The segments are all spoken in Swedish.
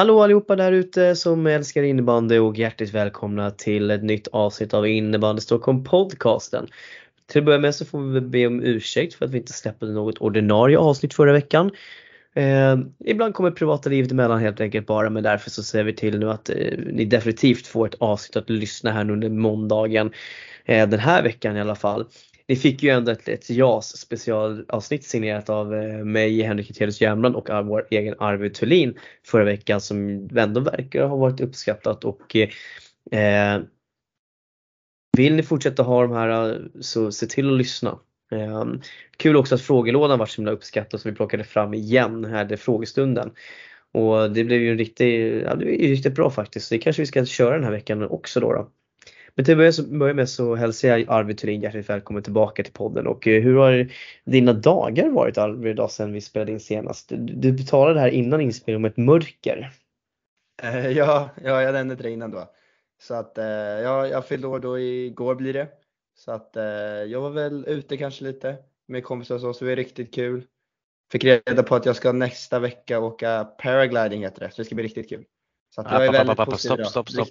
Hallå allihopa där ute som älskar innebandy och hjärtligt välkomna till ett nytt avsnitt av Innebandy Stockholm podcasten. Till att börja med så får vi be om ursäkt för att vi inte släppte något ordinarie avsnitt förra veckan. Eh, ibland kommer privata livet emellan helt enkelt bara men därför så ser vi till nu att eh, ni definitivt får ett avsnitt att lyssna här nu under måndagen. Eh, den här veckan i alla fall. Ni fick ju ändå ett, ett JAS specialavsnitt signerat av eh, mig, Henrik Hedelius Jämland och vår egen Arvid Thulin förra veckan som ändå verkar ha varit uppskattat och eh, eh vill ni fortsätta ha de här eh, så se till att lyssna. Eh, kul också att frågelådan var så himla uppskattad som vi plockade fram igen här det frågestunden. Och det blev ju en riktigt, ja, det riktigt bra faktiskt. Så det kanske vi ska köra den här veckan också då. då. Men till att börja med så hälsar jag Arvid Thurin hjärtligt välkommen tillbaka till podden och eh, hur har dina dagar varit Arvid idag sedan vi spelade in senast? Du, du betalade här innan inspelningen om ett mörker. Eh, ja, ja, jag nämnde det innan då. Så att eh, ja, jag fyllde år då igår blir det. Så att jag var väl ute kanske lite med kompisar och så, så det var riktigt kul. Fick reda på att jag ska nästa vecka åka paragliding heter det, så det ska bli riktigt kul. Så att jag är väldigt app, stopp, stopp, stopp.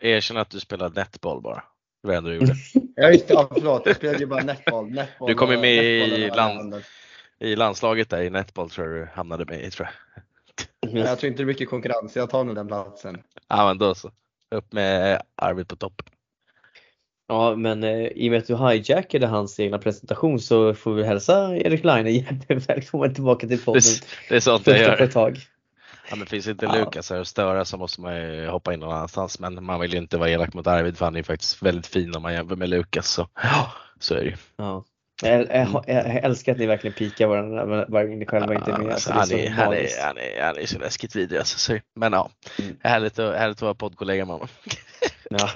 Erkänn, att du spelar netboll bara. Det var det du gjorde. ja just det, ja, förlåt. Jag spelade ju bara netboll. netboll du kom ju med i, land, i landslaget där i netboll tror jag du hamnade med i tror jag. jag tror inte det är mycket konkurrens, jag tar nog den platsen. Ja men då så. Upp med Arvid på topp. Ja men eh, i och med att du hijackade hans egna presentation så får vi hälsa Erik Laine hjärtligt välkommen tillbaka till podden. Det, det är sånt jag gör. Ett tag. Ja, men finns inte. Lukas här och störa så måste man ju hoppa in någon annanstans. Men man vill ju inte vara elak mot Arvid för han är faktiskt väldigt fin om man jämför med Lukas. Så, så är det ju. Ja. Jag, jag, jag, älskar att ni verkligen pikar varandra gång ni själva inte är med. Alltså, han, är, han, är, han, är, han är så läskigt vidrig alltså. Men ja, mm. härligt, att, härligt att vara poddkollega med honom. Ja.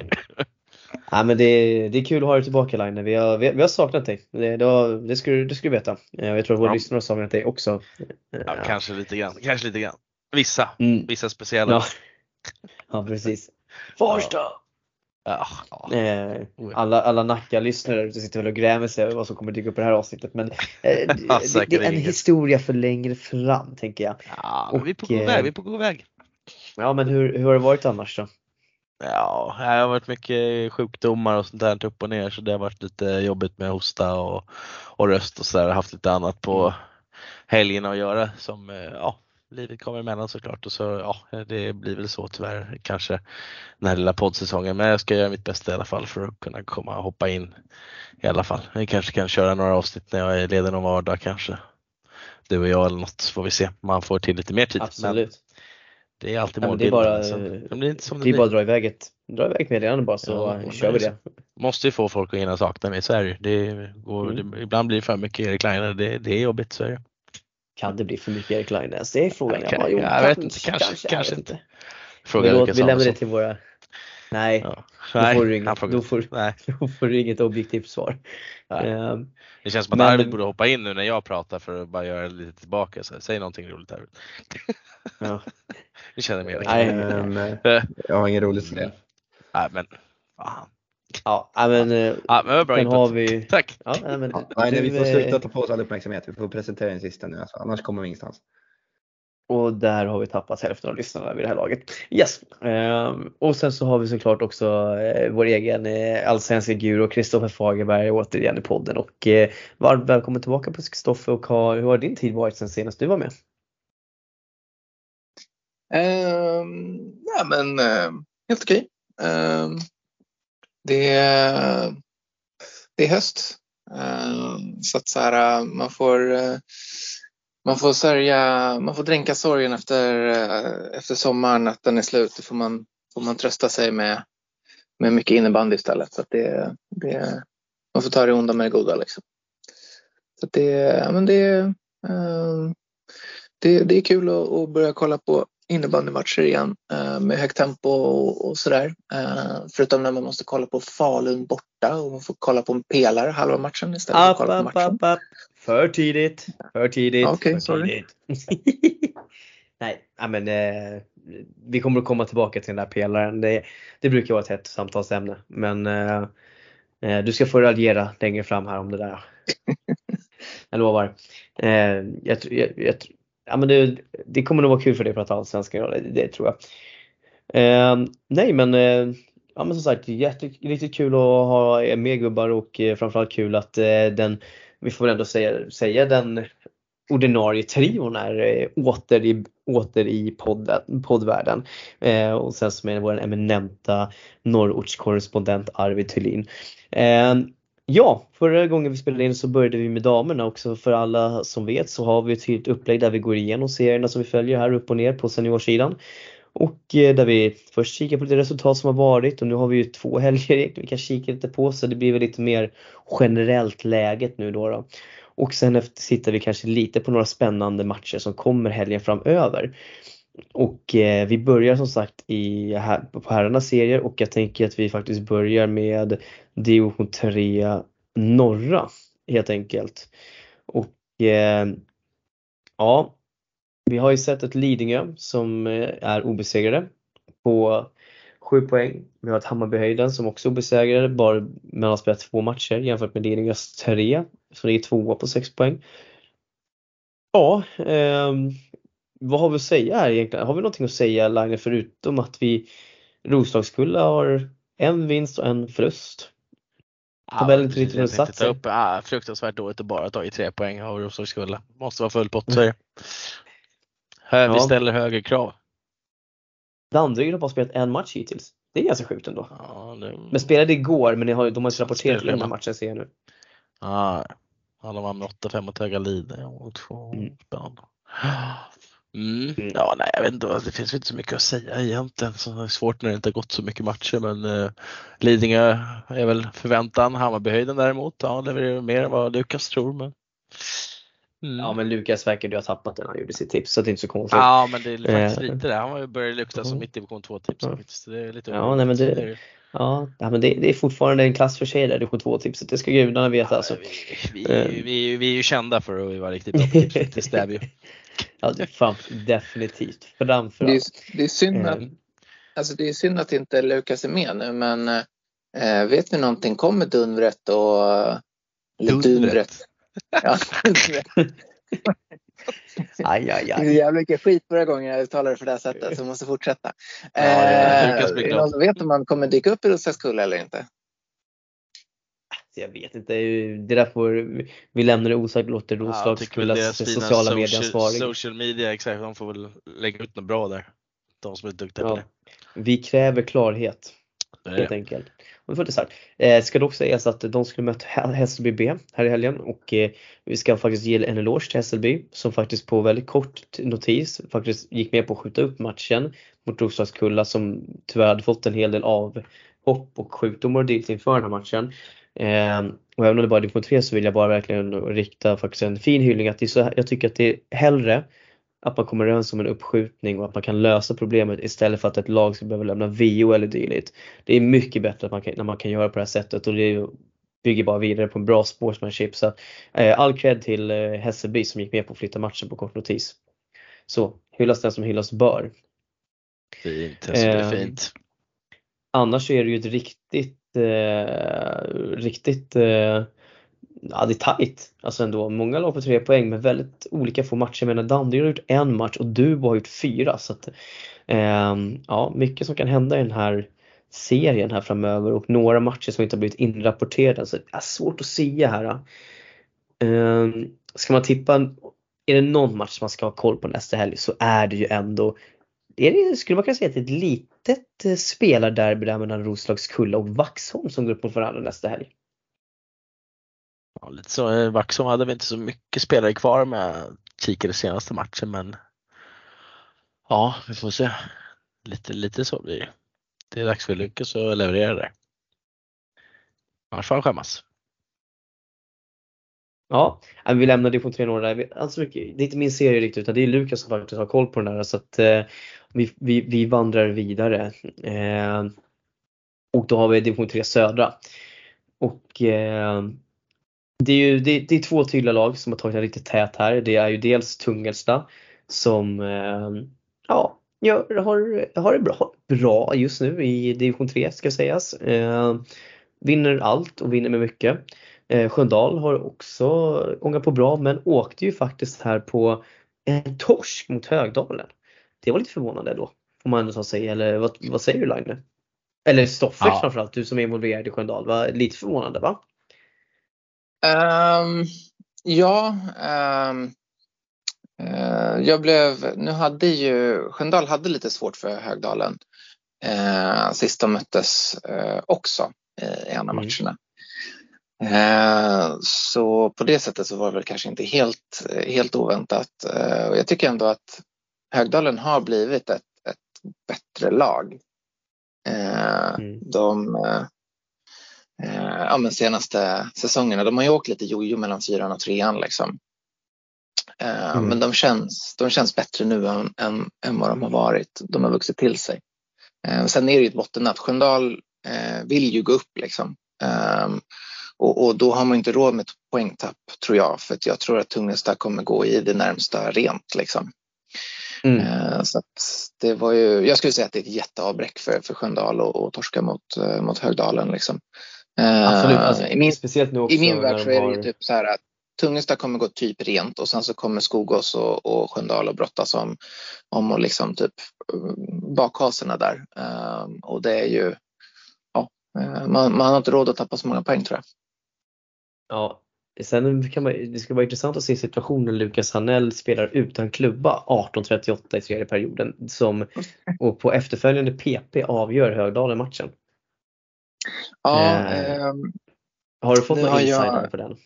Ja, men det, det är kul att ha dig tillbaka Line. Vi har, vi, vi har saknat dig. Det, det, det, ska du veta. Jag tror att våra ja. lyssnare har saknat dig också. Ja, ja, Kanske lite grann. Kanske lite grann. Vissa, mm. vissa speciella. Ja, ja precis. Farsta! Ja. Ja, eh, alla, alla Nacka-lyssnare sitter väl och grämer sig över vad som kommer dyka upp i det här avsnittet men eh, det, det, är en historia för längre fram tänker jag. Ja, och, vi är på god väg, vi är på god väg. Ja men hur, hur har det varit annars då? Ja, det har varit mycket sjukdomar och sånt där upp och ner så det har varit lite jobbigt med hosta och, och röst och sådär. Haft lite annat på mm. helgerna att göra som ja, livet kommer emellan såklart och så ja, det blir väl så tyvärr kanske den här lilla poddsäsongen. Men jag ska göra mitt bästa i alla fall för att kunna komma och hoppa in i alla fall. Vi kanske kan köra några avsnitt när jag är ledig någon vardag kanske. Du och jag eller något får vi se. Man får till lite mer tid. Absolut. Men det är alltid målbilden. Ja, det är bara, det blir inte som det, det är bara dra iväg ett, dra iväg meddelande bara så ja, kör vi det. Måste ju få folk att hinna sakna mig, så är det, det, går, mm. Ibland blir det för mycket Erik Laine, det, det är jobbigt, så är det. Kan det bli för mycket Erik Lainez? Det är frågan. Ja, kan, jo, jag vet inte, kanske, kanske, kanske inte. inte. Fråga låt, vi lämnar det till våra Nej, ja. då, får du inget, då, får, Nej. då får du inget objektivt svar. Um, det känns som att Arvid borde hoppa in nu när jag pratar för att bara göra lite tillbaka. Så säg någonting roligt Arvid. Ja. Vi känner mer. Nej, men, jag har inget roligt för det. Nej men fan. Ja, men, eh, ja, men bra har vi... Tack! Ja, men, ja, nej, vi får sluta ta på oss all uppmärksamhet. Vi får presentera den sista nu, alltså, annars kommer vi ingenstans. Och där har vi tappat hälften av lyssnarna vid det här laget. Yes! Um, och sen så har vi såklart också uh, vår egen uh, allsvenska guru Kristoffer Fagerberg återigen i podden. Och uh, varmt välkommen tillbaka på Kristoffer och ha, hur har din tid varit sen senast du var med? Um, ja men uh, helt okej. Um, det, är, det är höst. Ehm, så att så här, man får man får sörja, man får dränka sorgen efter, efter sommaren att den är slut. Då får man, får man trösta sig med, med mycket innebandy istället. Så att det, det, man får ta det onda med det goda. Liksom. Så det, ja, men det, ehm, det, det är kul att, att börja kolla på innebandymatcher igen eh, med högt tempo och, och sådär. Eh, förutom när man måste kolla på Falun borta och man får kolla på en pelare halva matchen istället för att kolla på matchen. Up, up. För tidigt, för tidigt. Okej, okay, sorry. Nej, men eh, vi kommer att komma tillbaka till den där pelaren. Det, det brukar vara ett hett samtalsämne. Men eh, eh du ska få raljera längre fram här om det där. jag lovar. Eh, jag, jag, jag, ja, men det, det kommer nog vara kul för dig att prata allsvenskan, det, det tror jag. Eh, nej men, eh, ja, men som sagt jätte, riktigt kul att ha er med gubbar och eh, framförallt kul att eh, den, vi får väl ändå säga, säga den ordinarie trion är eh, åter i, åter i podden, poddvärlden. Eh, och sen som är vår eminenta norrortskorrespondent Arvid Thulin. Eh, ja, förra gången vi spelade in så började vi med damerna också. För alla som vet så har vi ett tydligt upplägg där vi går igenom serierna som vi följer här upp och ner på seniorsidan. Och eh, där vi först kikar på lite resultat som har varit och nu har vi ju två helger vi kan kika lite på så det blir väl lite mer generellt läget nu då. då. Och sen efter tittar vi kanske lite på några spännande matcher som kommer helgen framöver. Och eh, vi börjar som sagt i, här, på herrarnas serier och jag tänker att vi faktiskt börjar med division 3 norra helt enkelt. Och eh, ja, vi har ju sett ett Lidingö som eh, är obesegrade på 7 poäng. Vi har ett Hammarbyhöjden som också är obesegrade, bara har spelat två matcher jämfört med Lidingös tre som är tvåa på 6 poäng. Ja, eh, vad har vi att säga här egentligen? Har vi någonting att säga Line förutom att vi Roslagskulla har en vinst och en förlust? Tabellen ja, inte ta upp. Ah, fruktansvärt dåligt att bara tagit tre poäng av Roslagskulla. Måste vara full pott så är det. Vi ja. ställer högre krav. Danderyd har bara spelat en match hittills. Det är ganska sjukt ändå. Ja, det... Men spelade igår men de har, de har inte rapporterat den här matchen ser jag nu. Ja, de vann med 8-5 mot Högalid. Mm. Mm. Mm. Ja, nej, jag vet inte, det finns inte så mycket att säga egentligen. Så det är svårt när det inte har gått så mycket matcher men eh, Lidingö är väl förväntan. Hammarbyhöjden däremot, ja, levererar mer än vad Lukas tror. Men Mm. Ja men Lukas verkar ju ha tappat den han gjorde sitt tips så det är inte så konstigt. Ja men det är faktiskt eh. lite det. Han börjar lukta som mitt division 2 tips. Ja. Det är lite ja, nej, men det, ja, men det, det, är fortfarande en klass för sig där division 2 tipset. Det ska gudarna veta ja, alltså. Vi, vi, vi, vi, är ju kända för att vara riktigt bra på tips. Det är vi Ja det fan, definitivt. Framförallt. Det, är, det är synd att, mm. alltså det är synd att inte Lukas är med nu men äh, vet ni någonting? Kommer Dunvret och eller Dunvret? Ja. aj, aj, aj. Det är jävligt mycket skit förra gången jag uttalade det för det här sättet så jag måste fortsätta. Ja, är det eh, någon som vet om man kommer dyka upp i Roslagskulla eller inte? Jag vet inte, det där får vi lämnar det osagt låter Roslagskullas ja, sociala medieansvarig. Social media, exakt, de får väl lägga ut något bra där. De som är duktiga ja. på det. Vi kräver klarhet. Helt enkelt. Och det får inte sagt. Eh, ska dock sägas att de skulle möta Hässelby B här i helgen och eh, vi ska faktiskt ge en eloge till Hässelby som faktiskt på väldigt kort notis faktiskt gick med på att skjuta upp matchen mot Roslagskulla som tyvärr hade fått en hel del avhopp och sjukdomar och dit inför den här matchen. Eh, och även om det bara är division 3 så vill jag bara verkligen rikta faktiskt en fin hyllning att det så, jag tycker att det är hellre att man kommer överens om en uppskjutning och att man kan lösa problemet istället för att ett lag ska behöva lämna VO eller dylikt. Det är mycket bättre att man kan, när man kan göra på det här sättet och det bygger bara vidare på en bra sportsmanship. Så eh, all cred till eh, Hässelby som gick med på att flytta matchen på kort notis. Så hyllas den som hyllas bör. Fint, Hässelby, eh, fint. Annars är det ju ett riktigt, eh, riktigt eh, ja, det är tajt alltså ändå. Många lag på tre poäng men väldigt olika få matcher. Jag menar Danderyd har gjort en match och du har gjort fyra. Så att, eh, ja, mycket som kan hända i den här serien här framöver och några matcher som inte har blivit inrapporterade. Så det är svårt att säga här. Eh, ska man tippa, är det någon match man ska ha koll på nästa helg så är det ju ändå är det, skulle man kunna säga att det är ett litet eh, spelarderby där mellan Roslagskulla och Vaxholm som går upp mot varandra nästa helg? Ja, lite så. Eh, Vaxholm hade vi inte så mycket spelare kvar med kikade senaste matchen men ja, vi får se. Lite, lite så blir det. Det är dags för Lukas att leverera där. Annars får han skämmas. Ja, vi lämnar division 3 några där. Alltså det är inte min serie riktigt utan det är Lukas som faktiskt har koll på den där så att eh, vi, vi, vi vandrar vidare. Eh, och då har vi division 3 södra. Och eh, det är ju det, det, är två tydliga lag som har tagit en riktigt tät här. Det är ju dels Tungelsta som eh, ja, gör, har, har det bra, bra just nu i division 3 ska sägas. Eh, vinner allt och vinner med mycket. Eh, Sköndal har också gångat på bra men åkte ju faktiskt här på en torsk mot Högdalen. Det var lite förvånande då. Får man ta sig. Eller vad, vad säger du Line? Eller Stoffer Ja. framförallt, du som är involverad i Sköndal. Var lite förvånande va? Ehm, ja, ehm, eh, jag blev, nu hade ju, Sköndal hade lite svårt för Högdalen uh, sist de möttes eh, också i en av Mm. matcherna. Eh, så på det sättet så var det väl kanske inte helt, helt oväntat. Eh, och jag tycker ändå att Högdalen har blivit ett, ett bättre lag. Eh, Mm. De eh, eh, ja, men senaste säsongerna, de har ju åkt lite jojo mellan fyran och trean liksom. Eh, Mm. Men de känns, de känns bättre nu än, än, än vad de har varit. De har vuxit till sig. Eh, sen är det ju ett bottennapp. Sköndal eh, vill ju gå upp liksom. Och, och då har man inte råd med poängtapp tror jag. För att jag tror att Tungelsta kommer gå i det närmsta rent liksom. Mm. Eh, Så det var ju, jag skulle säga att det är ett jätteavbräck för, för Sköndal och, och torska mot, eh, mot Högdalen. Liksom. Eh, Absolut, alltså, I min, speciellt nu också i min värld så är det har- ju typ så här att Tungelsta kommer gå typ rent och sen så kommer Skogås och, och Sköndal att brottas om, om och liksom typ bakhaserna där. Och det är ju, ja, man, man har inte råd att tappa så många poäng tror jag. Ja, sen kan man, det ska vara intressant att se situationen Lukas Hanell spelar utan klubba 18.38 i tredje perioden som, och på efterföljande PP avgör Högdalen matchen. Ja, Eh, ehm, Har du fått någon insider på den?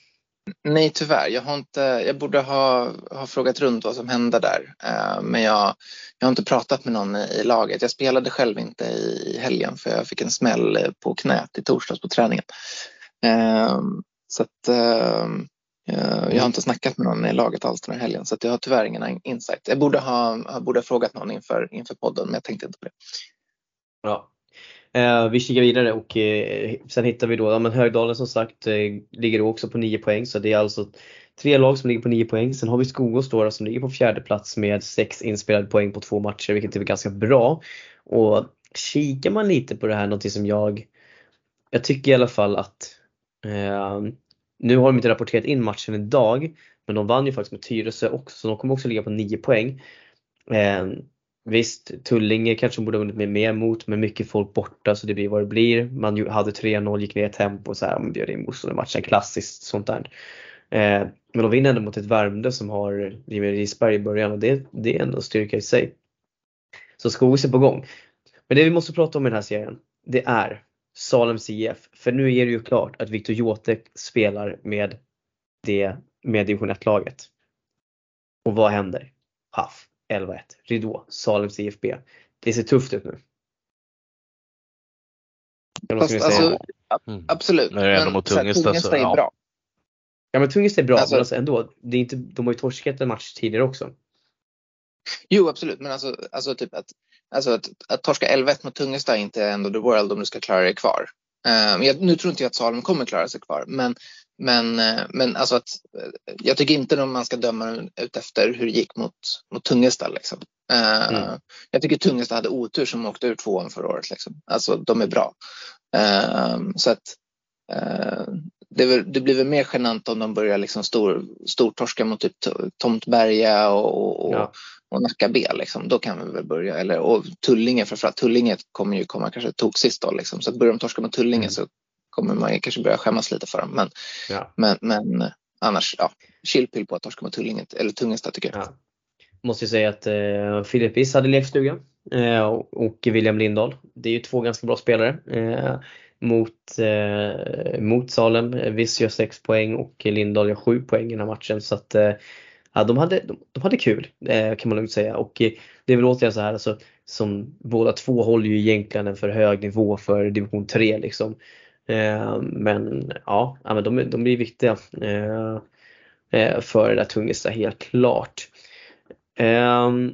Nej tyvärr, jag, har inte, jag borde ha, ha frågat runt vad som hände där. Eh, men jag, jag har inte pratat med någon i, i laget. Jag spelade själv inte i helgen för jag fick en smäll på knät i torsdags på träningen. Eh, så att, ehm, eh, jag har inte snackat med någon i laget alls den här helgen så att jag har tyvärr ingen insight. Jag borde ha, jag borde ha frågat någon inför, inför podden men jag tänkte inte på det. Bra. Eh, vi kikar vidare och eh, sen hittar vi då, ja men Högdalen som sagt eh, ligger också på 9 poäng så det är alltså tre lag som ligger på 9 poäng. Sen har vi Skogås då som ligger på fjärde plats med 6 inspelade poäng på två matcher vilket är ganska bra. Och kikar man lite på det här, någonting som jag, jag tycker i alla fall att Ehm, nu har de inte rapporterat in matchen idag men de vann ju faktiskt med Tyresö också så de kommer också ligga på 9 poäng. Eh, Visst, Tullinge kanske borde ha vunnit med mer mot men mycket folk borta så det blir vad det blir. Man hade 3-0, gick ner i tempo och så här, man bjöd in motståndarmatchen, klassiskt sånt där. Eh, men de vinner ändå mot ett Värmdö som har Jimmy Risberg i början och det, det är ändå styrka i sig. Så skogis är på gång. Men det vi måste prata om i den här serien, det är Salems IF. För nu är det ju klart att Viktor Jotek spelar med det med division 1-laget. Och vad händer? Haff 11-1, ridå, Salems IFB. Det ser tufft ut nu. Fast alltså, Mm. absolut. Men det är ändå mot så här, Tungesta, är ja. bra. Ja men Tungest är bra Alltså- men alltså ändå, det är inte, de har ju torskat en match tidigare också. Jo, absolut. Men alltså, alltså, typ att, alltså att, att torska 11 mot Tungesta är inte ändå the world om du ska klara dig kvar. Men jag, nu tror inte jag att Salem kommer klara sig kvar. Men, men, eh, men alltså att, eh, jag tycker inte att man ska döma ut efter hur det gick mot, mot Tungesta. Liksom. Eh, Mm. Jag tycker Tungesta hade otur som åkte ur tvåan förra året. Liksom. Alltså, de är bra. Eh, så att eh, det, väl- det blir väl mer genant om de börjar liksom stor, stortorska mot typ Tomtberga och, och, Ja. Och Nacka B. Liksom. Då kan vi väl börja. Eller, och Tullinge framförallt. Tullinge kommer ju komma kanske tok sist då. Liksom. Så börjar de torska mot Tullinge Mm. så kommer man ju kanske börja skämmas lite för dem. Men, Ja. men, men eh, annars, ja, chillpill på att torska mot Tullinge. Eller Tungesta tycker jag. Ja. Måste ju säga att eh, Filip Wiss hade lekstuga eh, och William Lindahl. Det är ju två ganska bra spelare. Eh, mot, eh, mot Salem. Wiss gör 6 poäng och Lindahl gör 7 poäng i den här matchen. Så att, eh, ja, de, hade, de, de hade kul eh, kan man lugnt säga. Och eh, det är väl återigen så här alltså, som båda två håller ju egentligen en för hög nivå för division 3 liksom. Eh, men ja, men de, de blir viktiga för det där Tungesta helt klart. Ehm,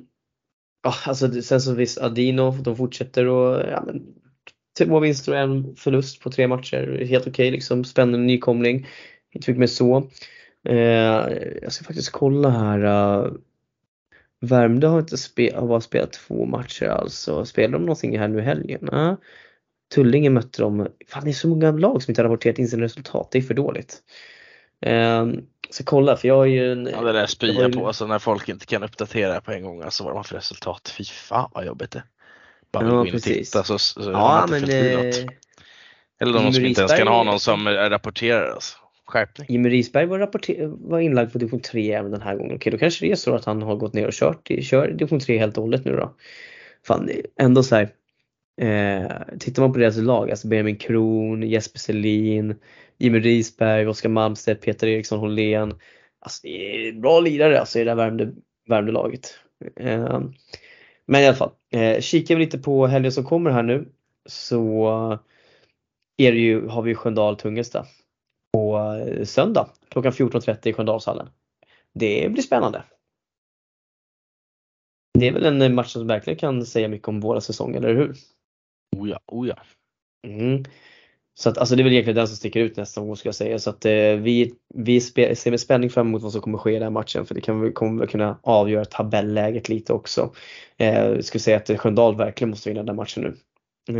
ja, alltså, sen så visst Adino, de fortsätter och ja, men, två vinster och en förlust på tre matcher. Helt okej liksom. Spännande nykomling. Inte mycket mer så. Eh, jag ska faktiskt kolla här. Uh, Värmdö har inte spe, har bara spelat två matcher alltså. Spelar de någonting här nu i helgen? Uh, Tullinge mötte de. Fan det är så många lag som inte har rapporterat in sina resultat. Det är för dåligt. Eh, ska kolla för jag har ju en... Ja, det där jag har spya ju- på alltså när folk inte kan uppdatera på en gång. Alltså vad de har för resultat. Fy fan vad jobbigt det. Bara Ja, gå in och titta så, så har Ja man inte men i eh, något. Eller någon som inte ens kan ha någon som eh, rapporterar. Alltså. Skärpning. Jimmy Risberg var, var inlagd på division 3 även den här gången. Okej då kanske det är så att han har gått ner och kört, i- kör division 3 helt och hållet nu då. Fan ändå så här. Eh, tittar man på deras lag, alltså Benjamin Kron, Jesper Selin, Jimmy Risberg, Oskar Malmstedt, Peter Eriksson Hållén. Alltså det är bra lirare alltså i det här Värmdö-laget. Eh, men i alla fall, eh, kikar vi lite på helgen som kommer här nu så eh, är det ju, har vi Sköndal-Tungelsta på söndag klockan 14.30 i Sköndalshallen. Det blir spännande. Det är väl en match som verkligen kan säga mycket om våra säsonger, eller hur? Oh ja, oh ja. Mm. Så att, alltså det är väl egentligen den som sticker ut nästa gång ska jag säga. Så att eh, vi, vi ser med spänning fram emot vad som kommer ske i den här matchen för det kan, vi- kommer väl kunna avgöra tabelläget lite också. Eh, jag skulle säga att Sköndal verkligen måste vinna den matchen nu.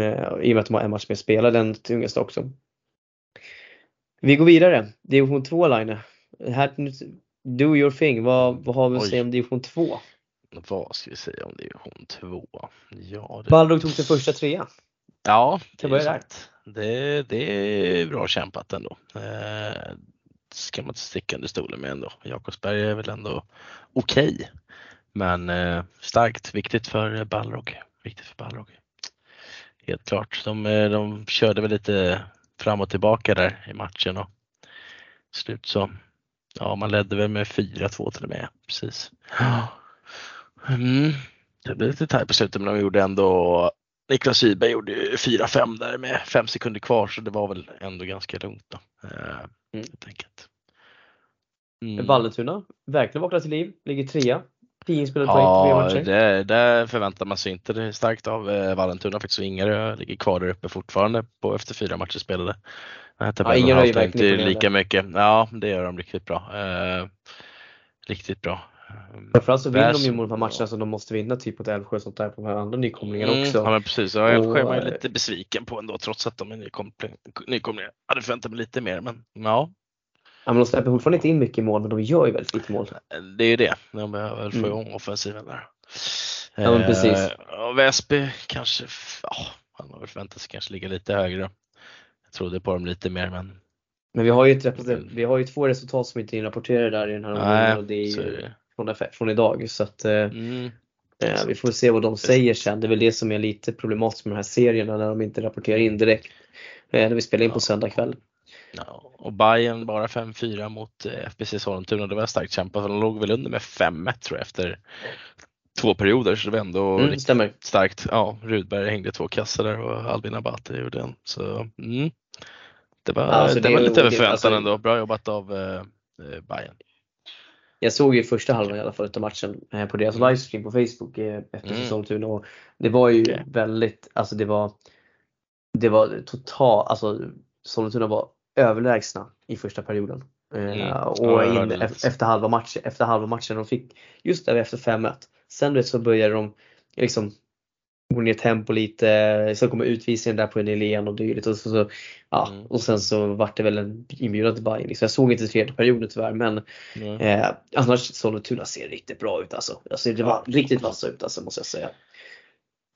Eh, I och med att de har en match mer spelad den Tungesta också. Vi går vidare. Division 2 Line. Här, do your thing. Vad, vad har vi att Oj. säga om division 2? Vad ska vi säga om division 2? Ja, det, Balrog tog sin första trea. ja, det är sant. Det, det är bra kämpat ändå. Eh, ska man inte sticka under stolen med ändå. Jakobsberg är väl ändå okej. Men eh, starkt, viktigt för Balrog. Viktigt för Balrog. Helt klart. De, eh, de körde väl lite fram och tillbaka där i matchen och slut så, ja man ledde väl med 4-2 till och med. Precis. Mm. Det blev lite tajt på slutet men de gjorde ändå Niklas Rydberg gjorde ju 4-5 där med fem sekunder kvar så det var väl ändå ganska lugnt då. Eh, helt enkelt. Mm. Vallentuna, verkligen vaknat till liv, ligger trea. 10 inspelade poäng på tre Ja, matcher. det, det förväntar man sig inte det är starkt av eh, Vallentuna faktiskt. Ingarö ligger kvar där uppe fortfarande på efter fyra matcher spelade. Tabellen Ingarö är verkligen inte lika mycket. Ja, det gör de riktigt bra. Eh, riktigt bra. Framförallt så vinner de ju mot de här matcherna som de måste vinna, typ mot Älvsjö och sånt där på de här andra nykomlingarna Mm, också. Ja men precis, och Älvsjö Och, var jag eh, lite besviken på ändå trots att de är nykomling- nykomlingar. Hade förväntat mig lite mer men ja, Ja, men de släpper fortfarande inte in mycket mål, men de gör ju väldigt lite mål. det är ju det. De behöver väl få Mm. igång offensiven där. Ja, men precis. Eh, Väsby kanske, ja, han har väl förväntat sig kanske ligga lite högre. Jag trodde på dem lite mer men Men vi har ju, ett, represent- vi har ju två resultat som inte är inrapporterade där i den här omgången och det är ju från, från idag. Så att, eh, Mm. eh, vi får se vad de säger sen. Det är väl det som är lite problematiskt med de här serierna när de inte rapporterar in direkt. Eh, när vi spelar in på söndag kväll. Ja, och Bayern bara 5-4 mot eh, FBC Sollentuna. Det var starkt kämpat de låg väl under med 5-1 tror jag efter två perioder så det var ändå Mm, stämmer. starkt. Ja, Rudberg hängde två kassar där och Albin Abate gjorde en. Så, mm. Det var, Alltså, det det var lite över förväntan Alltså- ändå. Bra jobbat av eh, eh, Bayern. Jag såg ju första halvan i alla fall utav matchen eh, på deras Mm. livestream på Facebook eh, efter Mm. Sollentuna och det var ju Okej. väldigt, alltså det var det var totalt, alltså Sollentuna var överlägsna i första perioden. Eh, Mm. Ja, Och in, ef- efter, halva matchen, efter halva matchen de fick, just där efter 5-1. Sen vet, så började de liksom gå ner tempo lite, sen kommer utvisningen där på en Helén och dylikt och, så, så, ja, Mm. och sen så vart det väl en inbjudan till Bayern. Liksom. Jag såg inte tredje perioden tyvärr men Mm. Eh, annars Sollentuna ser riktigt bra ut alltså. alltså det var riktigt vassa ut alltså måste jag säga.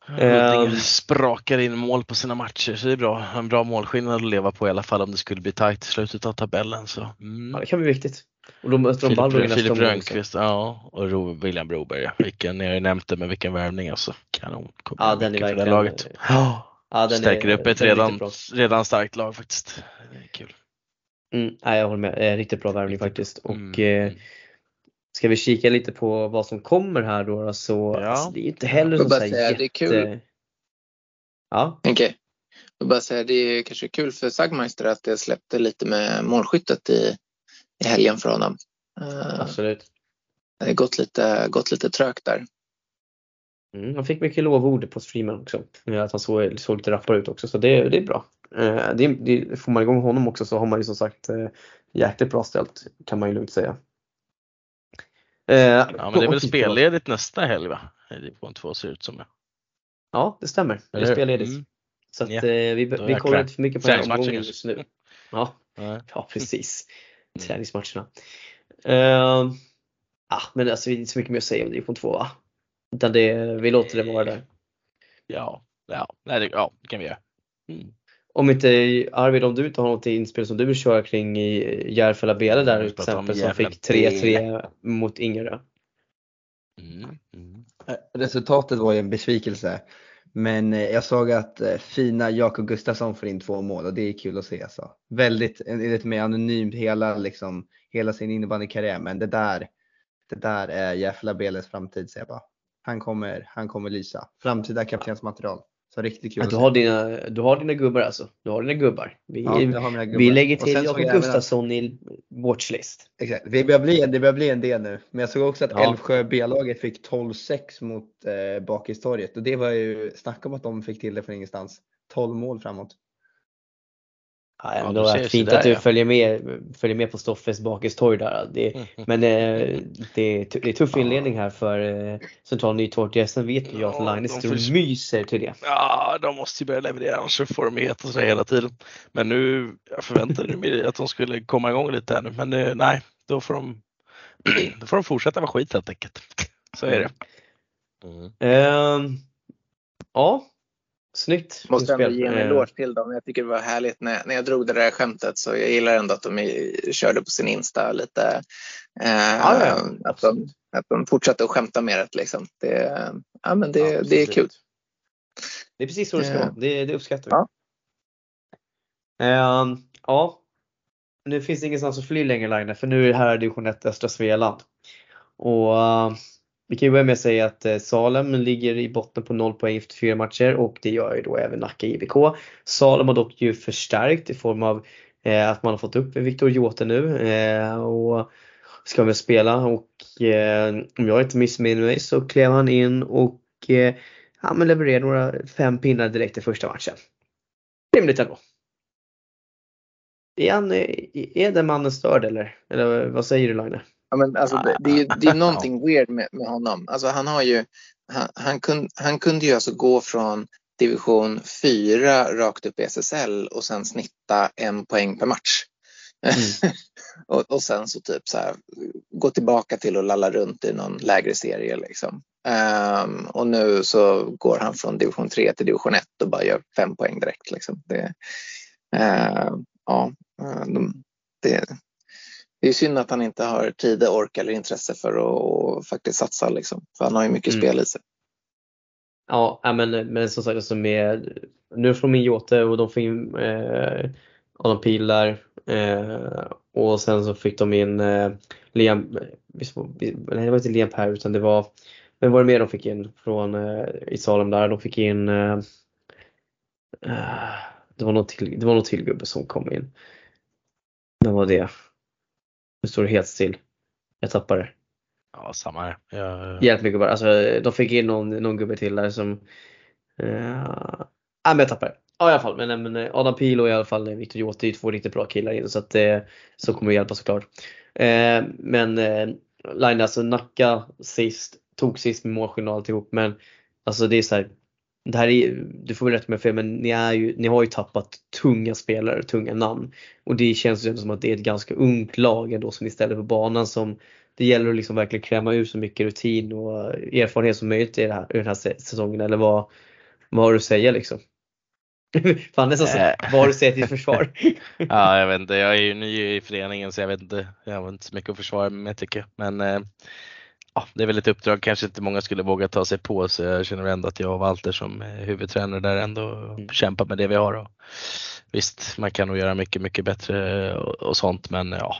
Huddinge Ehm. sprakar in mål på sina matcher så det är bra. En bra målskillnad att leva på i alla fall om det skulle bli tajt i slutet av tabellen. Så. Mm. Ja, det kan bli viktigt. Och då möter de Filip, nästa Filip. Rönnqvist, ja, och Ro, William Broberg. Vilken, jag har ju nämnt det, men vilken värvning alltså. Kanon. Kommer Ja, den är det verkligen- laget. Ja, Ja, den stärker är, upp ett redan, redan starkt lag faktiskt. Det är kul. Mm, nej, jag håller med. Eh, riktigt bra värvning faktiskt. Och Mm. eh, ska vi kika lite på vad som kommer här då, så Ja. alltså, det är inte heller så, här säga, det är kul. Ja, Okej. Jag vill bara säga, det är kanske kul för Sagmeister att det släppte lite med målskyttet i, i helgen för honom. Eh, absolut. Det har gått lite, gått lite trögt där. Mm, han fick mycket lovord på streamen också. Att han såg, såg lite rappare ut också så det, det är bra. Eh, det, det, får man igång honom också så har man ju som sagt eh, jäkligt bra ställt kan man ju lugnt säga. Eh, Ja, men det är väl spelledigt nästa helg va? Division 2 ser det ut som. Ja. Ja, det stämmer. Det är spelledigt. Mm. Så att, Ja, eh, vi, vi kollar inte för mycket på den omgången just nu. Ja, ja precis. Mm. Träningsmatcherna. Uh, ah, men alltså det är inte så mycket mer att säga om division 2 va? Utan det, vi låter det vara där. Ja, ja, nej, det, ja, det kan vi göra. Mm. Om inte Arvid, om du inte har något inspel som du vill köra kring i Järfälla Bele där till exempel som fick 3-3 mot Ingerö. Mm. Mm. Resultatet var ju en besvikelse. Men eh, jag såg att eh, fina Jakob Gustafsson får in två mål och det är kul att se. Så. Väldigt, lite mer anonymt hela, liksom, hela sin innebandykarriär men det där, det där är Järfälla Beles framtid säger jag bara. Han kommer, han kommer lysa. Framtida kaptensmaterial. Så riktigt kul du, har dina, du har dina gubbar alltså? Du har dina gubbar. Vi, Ja, gubbar. vi lägger till Jakob jag även Gustafsson i watchlist. Exakt. Det börjar, bli, det börjar bli en del nu. Men jag såg också att Ja. Älvsjö B-laget fick 12-6 mot eh, Bakistorget. Och det var ju, snacka om att de fick till det från ingenstans. 12 mål framåt. Ja, Ja, ändå så fint där, att du ja. följer med, följer med på Stoffes bakistorg där. Det, Mm. Men eh, det, det är tuff inledning här för eh, Central Nytorp. Sen vet ju jag att Ja, de sitter får och myser till det. Ja, de måste ju börja leverera annars så får de heta sig hela tiden. Men nu, jag förväntade mig att de skulle komma igång lite här nu, men eh, nej, då får de, då får de fortsätta vara skit helt enkelt. Så är det. Mm. Ehm, ja, snyggt. Måste ändå ge en Eh, eloge till dem. Jag tycker det var härligt när, när jag drog det där skämtet så jag gillar ändå att de körde på sin Insta lite. Eh, Ja, ja, att, de, att de fortsatte att skämta med det liksom. Det, ja, men det, ja, det är kul. Det är precis så det ska Eh, vara. Det, det uppskattar vi. ja. Ehm, ja. Nu finns det ingenstans att fly längre Line för nu är det här division 1 Östra Svealand. Och eh, vi kan ju börja med att säga att eh, Salem ligger i botten på 0 poäng efter fyra matcher och det gör ju då även Nacka IBK. Salem har dock ju förstärkt i form av eh, att man har fått upp Viktor Jåte nu eh, och ska väl spela och eh, om jag inte missminner mig så klev han in och eh, ja, men levererade några fem pinnar direkt i första matchen. Rimligt ändå. Är, han, eh, är den mannen störd eller? Eller vad säger du Lagne? Ja, men alltså, det, det är det är någonting weird med, med honom. Alltså, han, har ju, han, han, kun, han kunde ju alltså gå från division 4 rakt upp i SSL och sen snitta en poäng per match. Mm. och, och sen så typ så här, gå tillbaka till att lalla runt i någon lägre serie. Liksom. Ehm, och nu så går han från division 3 till division 1 och bara gör fem poäng direkt. Liksom. Det, ehm, ja, eh, de, det, det är synd att han inte har tid, ork eller intresse för att faktiskt satsa. Liksom. För han har ju mycket Mm. spel i sig. Ja, men, men som sagt alltså med, nu får de in Jote och de får in eh, Adam Pilar eh, och sen så fick de in eh, Liam, nej det var inte Liam Per utan det var, vem var det mer de fick in från eh, i Salem där? De fick in eh, eh, det var någon till, det var någon till gubbe som kom in. Vem var det? Nu står det helt still. Jag tappar det. Ja, samma här. Jag, Hjälp mig gubbar. Alltså, de fick in någon, någon gubbe till där som... Uh, ah, men jag tappar det. Ja i alla fall. Men, men eh, Adam Pil och i alla fall eh, Viktor Jåte är två riktigt bra killar in så att det så kommer att hjälpa såklart. Eh, men eh, Line alltså Nacka sist, tog sist med målskillnad alltihop men alltså det är så här. Det här är, du får väl rätt med fel men ni, är ju, ni har ju tappat tunga spelare, tunga namn. Och det känns ju som att det är ett ganska ungt lag ändå som ni ställer på banan som det gäller att liksom verkligen kräma ur så mycket rutin och erfarenhet som möjligt i, här, i den här sä- säsongen eller vad, vad har du att säga liksom? Fan nästan så, Äh. vad har du att säga till försvar? ja, jag vet inte. Jag är ju ny i föreningen så jag vet inte. Jag har inte så mycket att försvara mig med tycker jag. Men eh, ja, det är väl ett uppdrag kanske inte många skulle våga ta sig på så jag känner ändå att jag och Walter som huvudtränare där ändå Mm. kämpar med det vi har. Och visst, man kan nog göra mycket, mycket bättre och, och sånt men ja,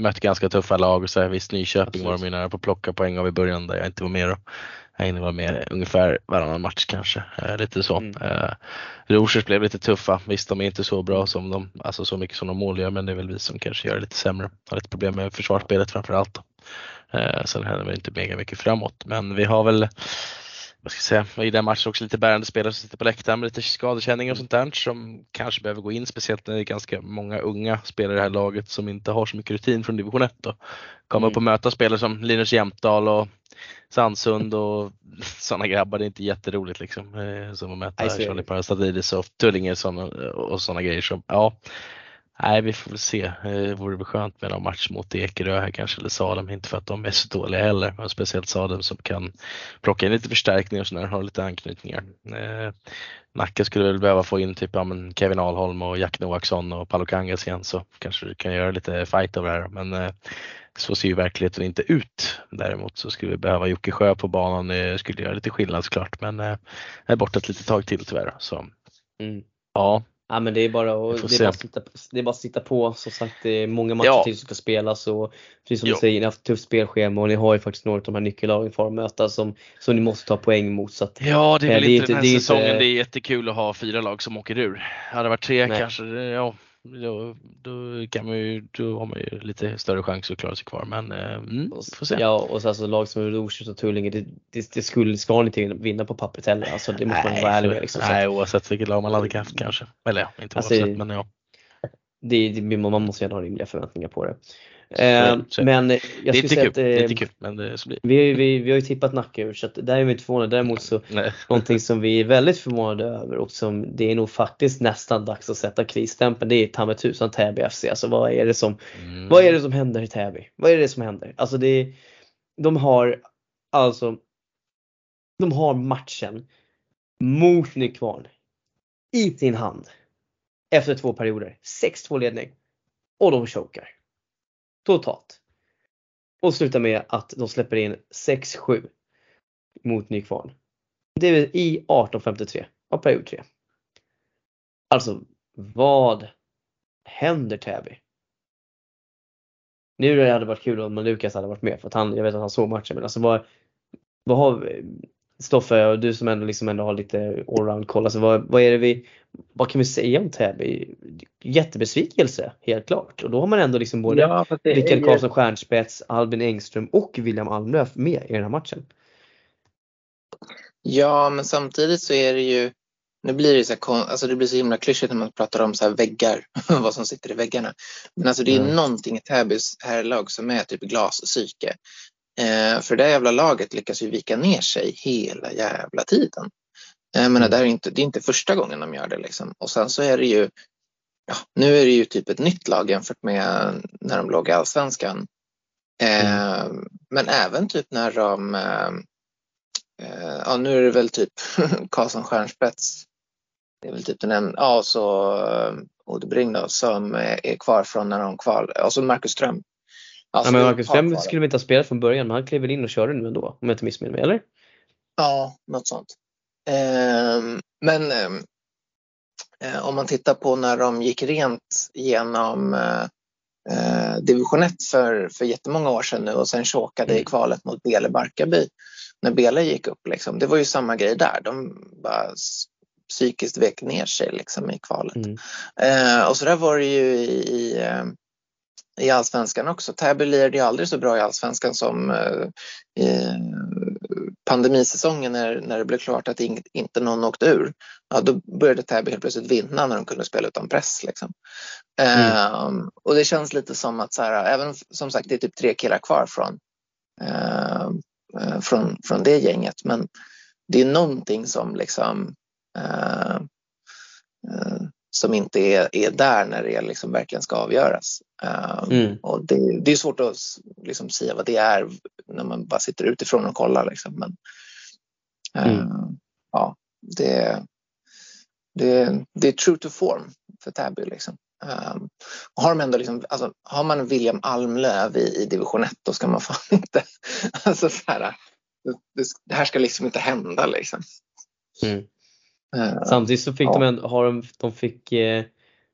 mött ganska tuffa lag och så här, visst Nyköping var de ju nära på att plocka poäng av i början där jag inte var med då. Jag hinner vara med ungefär varannan match kanske, eh, lite så. Mm. Eh, Rosers blev lite tuffa, visst de är inte så bra som de, alltså så mycket som de mål gör men det är väl vi som kanske gör det lite sämre. Har lite problem med försvarsspelet framförallt. Eh, sen händer väl inte mega mycket framåt men vi har väl vad ska jag säga, i den matchen också lite bärande spelare som sitter på läktaren med lite skadekänning och sånt där som kanske behöver gå in, speciellt när det är ganska många unga spelare i det här laget som inte har så mycket rutin från division 1 då. Komma Mm. upp och möta spelare som Linus Jämtdal och Sandsund och sådana grabbar, det är inte jätteroligt liksom. Eh, som att möta. Charlie Parastatidis och Tullinge och sådana grejer som, ja. Nej, vi får väl se. Det vore väl skönt med någon match mot Ekerö här kanske, eller Salem. Inte för att de är så dåliga heller, men speciellt Salem som kan plocka in lite förstärkningar och sådär, har lite anknytningar. Eh, Nacka skulle väl behöva få in typ ja, men Kevin Alholm och Jack Noaksson och Paolo Kangas igen så kanske du kan göra lite fight av det här. Men eh, så ser ju verkligheten inte ut. Däremot så skulle vi behöva Jocke Sjö på banan. Det skulle göra lite skillnad såklart, men eh, är borta ett litet tag till tyvärr. Så Mm. ja, Ja men det är bara att, det är bara att, sitta, det är bara sitta på. Som sagt det är många matcher Ja. till som ska spelas och precis som Ja. du säger, ni har haft ett tufft spelschema och ni har ju faktiskt några av de här nyckellagen kvar att möta som, som ni måste ta poäng mot. Så att, Ja, det är Eh, väl är inte den här det säsongen det är jättekul att ha fyra lag som åker ur. Hade det varit tre Nej. kanske, ja, då, då, kan man ju, då har man ju lite större chans att klara sig kvar. Men eh, mm, får se. Ja och så alltså lag som Rosers och Tullinge, det, det, det skulle, ska ni inte vinna på pappret heller. Alltså det måste man vara ärlig med. Liksom. Nej, oavsett vilket lag man hade haft kanske. Eller ja, inte Alltså, oavsett men ja. det, det, man måste gärna ha rimliga förväntningar på det. Eh, så- men jag Det skulle säga kul, att det är eh, inte kul men det så blir vi, vi, vi har ju tippat Nacka ur så att där är vi inte förvånade. Däremot så Nej. Någonting som vi är väldigt förvånade över och som det är nog faktiskt nästan dags att sätta krisstämpeln. Det är ta mig tusan Täby FC. Alltså vad är det som, Mm. vad är det som händer i Täby? Vad är det som händer? Alltså det de har alltså de har matchen mot Nykvarn i sin hand efter två perioder. 6-2 ledning och de chokar. Totalt. Och slutar med att de släpper in 6-7 mot Nykvarn. Det är i 18.53 av period 3. Alltså vad händer Täby? Nu hade det varit kul om Lukas hade varit med för att han, jag vet att han såg matchen men alltså vad, vad har Stoffe och du som ändå liksom ändå har lite allround koll, alltså vad, vad är det vi, vad kan vi säga om Täby? Jättebesvikelse helt klart och då har man ändå liksom både Ja, är Rickard Karlsson Stjernspets, Albin Engström och William Almlöf med i den här matchen. Ja, men samtidigt så är det ju, nu blir det så, här, alltså det blir så himla klyschigt när man pratar om så här väggar, vad som sitter i väggarna. Men alltså det är Mm. någonting i Täbys herrlag som är typ glaspsyke. Eh, för det här jävla laget lyckas ju vika ner sig hela jävla tiden. Eh, Jag menar, det, här är inte, det är inte första gången de gör det liksom. Och sen så är det ju, ja, nu är det ju typ ett nytt lag jämfört med när de låg i allsvenskan. Eh, Men även typ när de eh, Eh, ja, nu är det väl typ Karlsson Stjernspets. Det är väl typ den en, ja, så uh, Odebring då, som är, är kvar från när de kval, och så Marcus Ström. Ja, Alltså, men det är Marcus kvar. skulle vi inte ha spelat från början men han klev väl in och körde nu ändå om jag inte missminner mig, eller? Ja, något sånt. Ehm, men ehm, eh, om man tittar på när de gick rent genom eh, eh, division 1 för, för jättemånga år sedan nu och sen chokade i Mm. kvalet mot Bele Barkarby. När Bele gick upp, liksom, det var ju samma grej där. De bara psykiskt vek ner sig liksom, i kvalet. Mm. Eh, och så där var det ju i, i, eh, i allsvenskan också. Täby lirade ju aldrig så bra i allsvenskan som eh, i pandemisäsongen när, när det blev klart att ing, inte någon åkte ur. Ja, då började Täby helt plötsligt vinna när de kunde spela utan press. Liksom. Eh, och det känns lite som att så här, även om, som sagt det är typ tre killar kvar från, eh, eh, från, från det gänget. Men det är någonting som liksom eh, som inte är, är där när det liksom verkligen ska avgöras. Eh, Mm. och det, det är svårt att liksom säga vad det är när man bara sitter utifrån och kollar. Liksom. Men, eh, Mm. ja, det, det, det är true to form för Täby. Liksom. Um, har, de ändå liksom, alltså, har man William Almlöv i, i division 1 då ska man fan inte... Alltså, så här, det, det här ska liksom inte hända. Liksom. Mm. Eh, Samtidigt så fick Ja. de ändå, har de, de fick eh,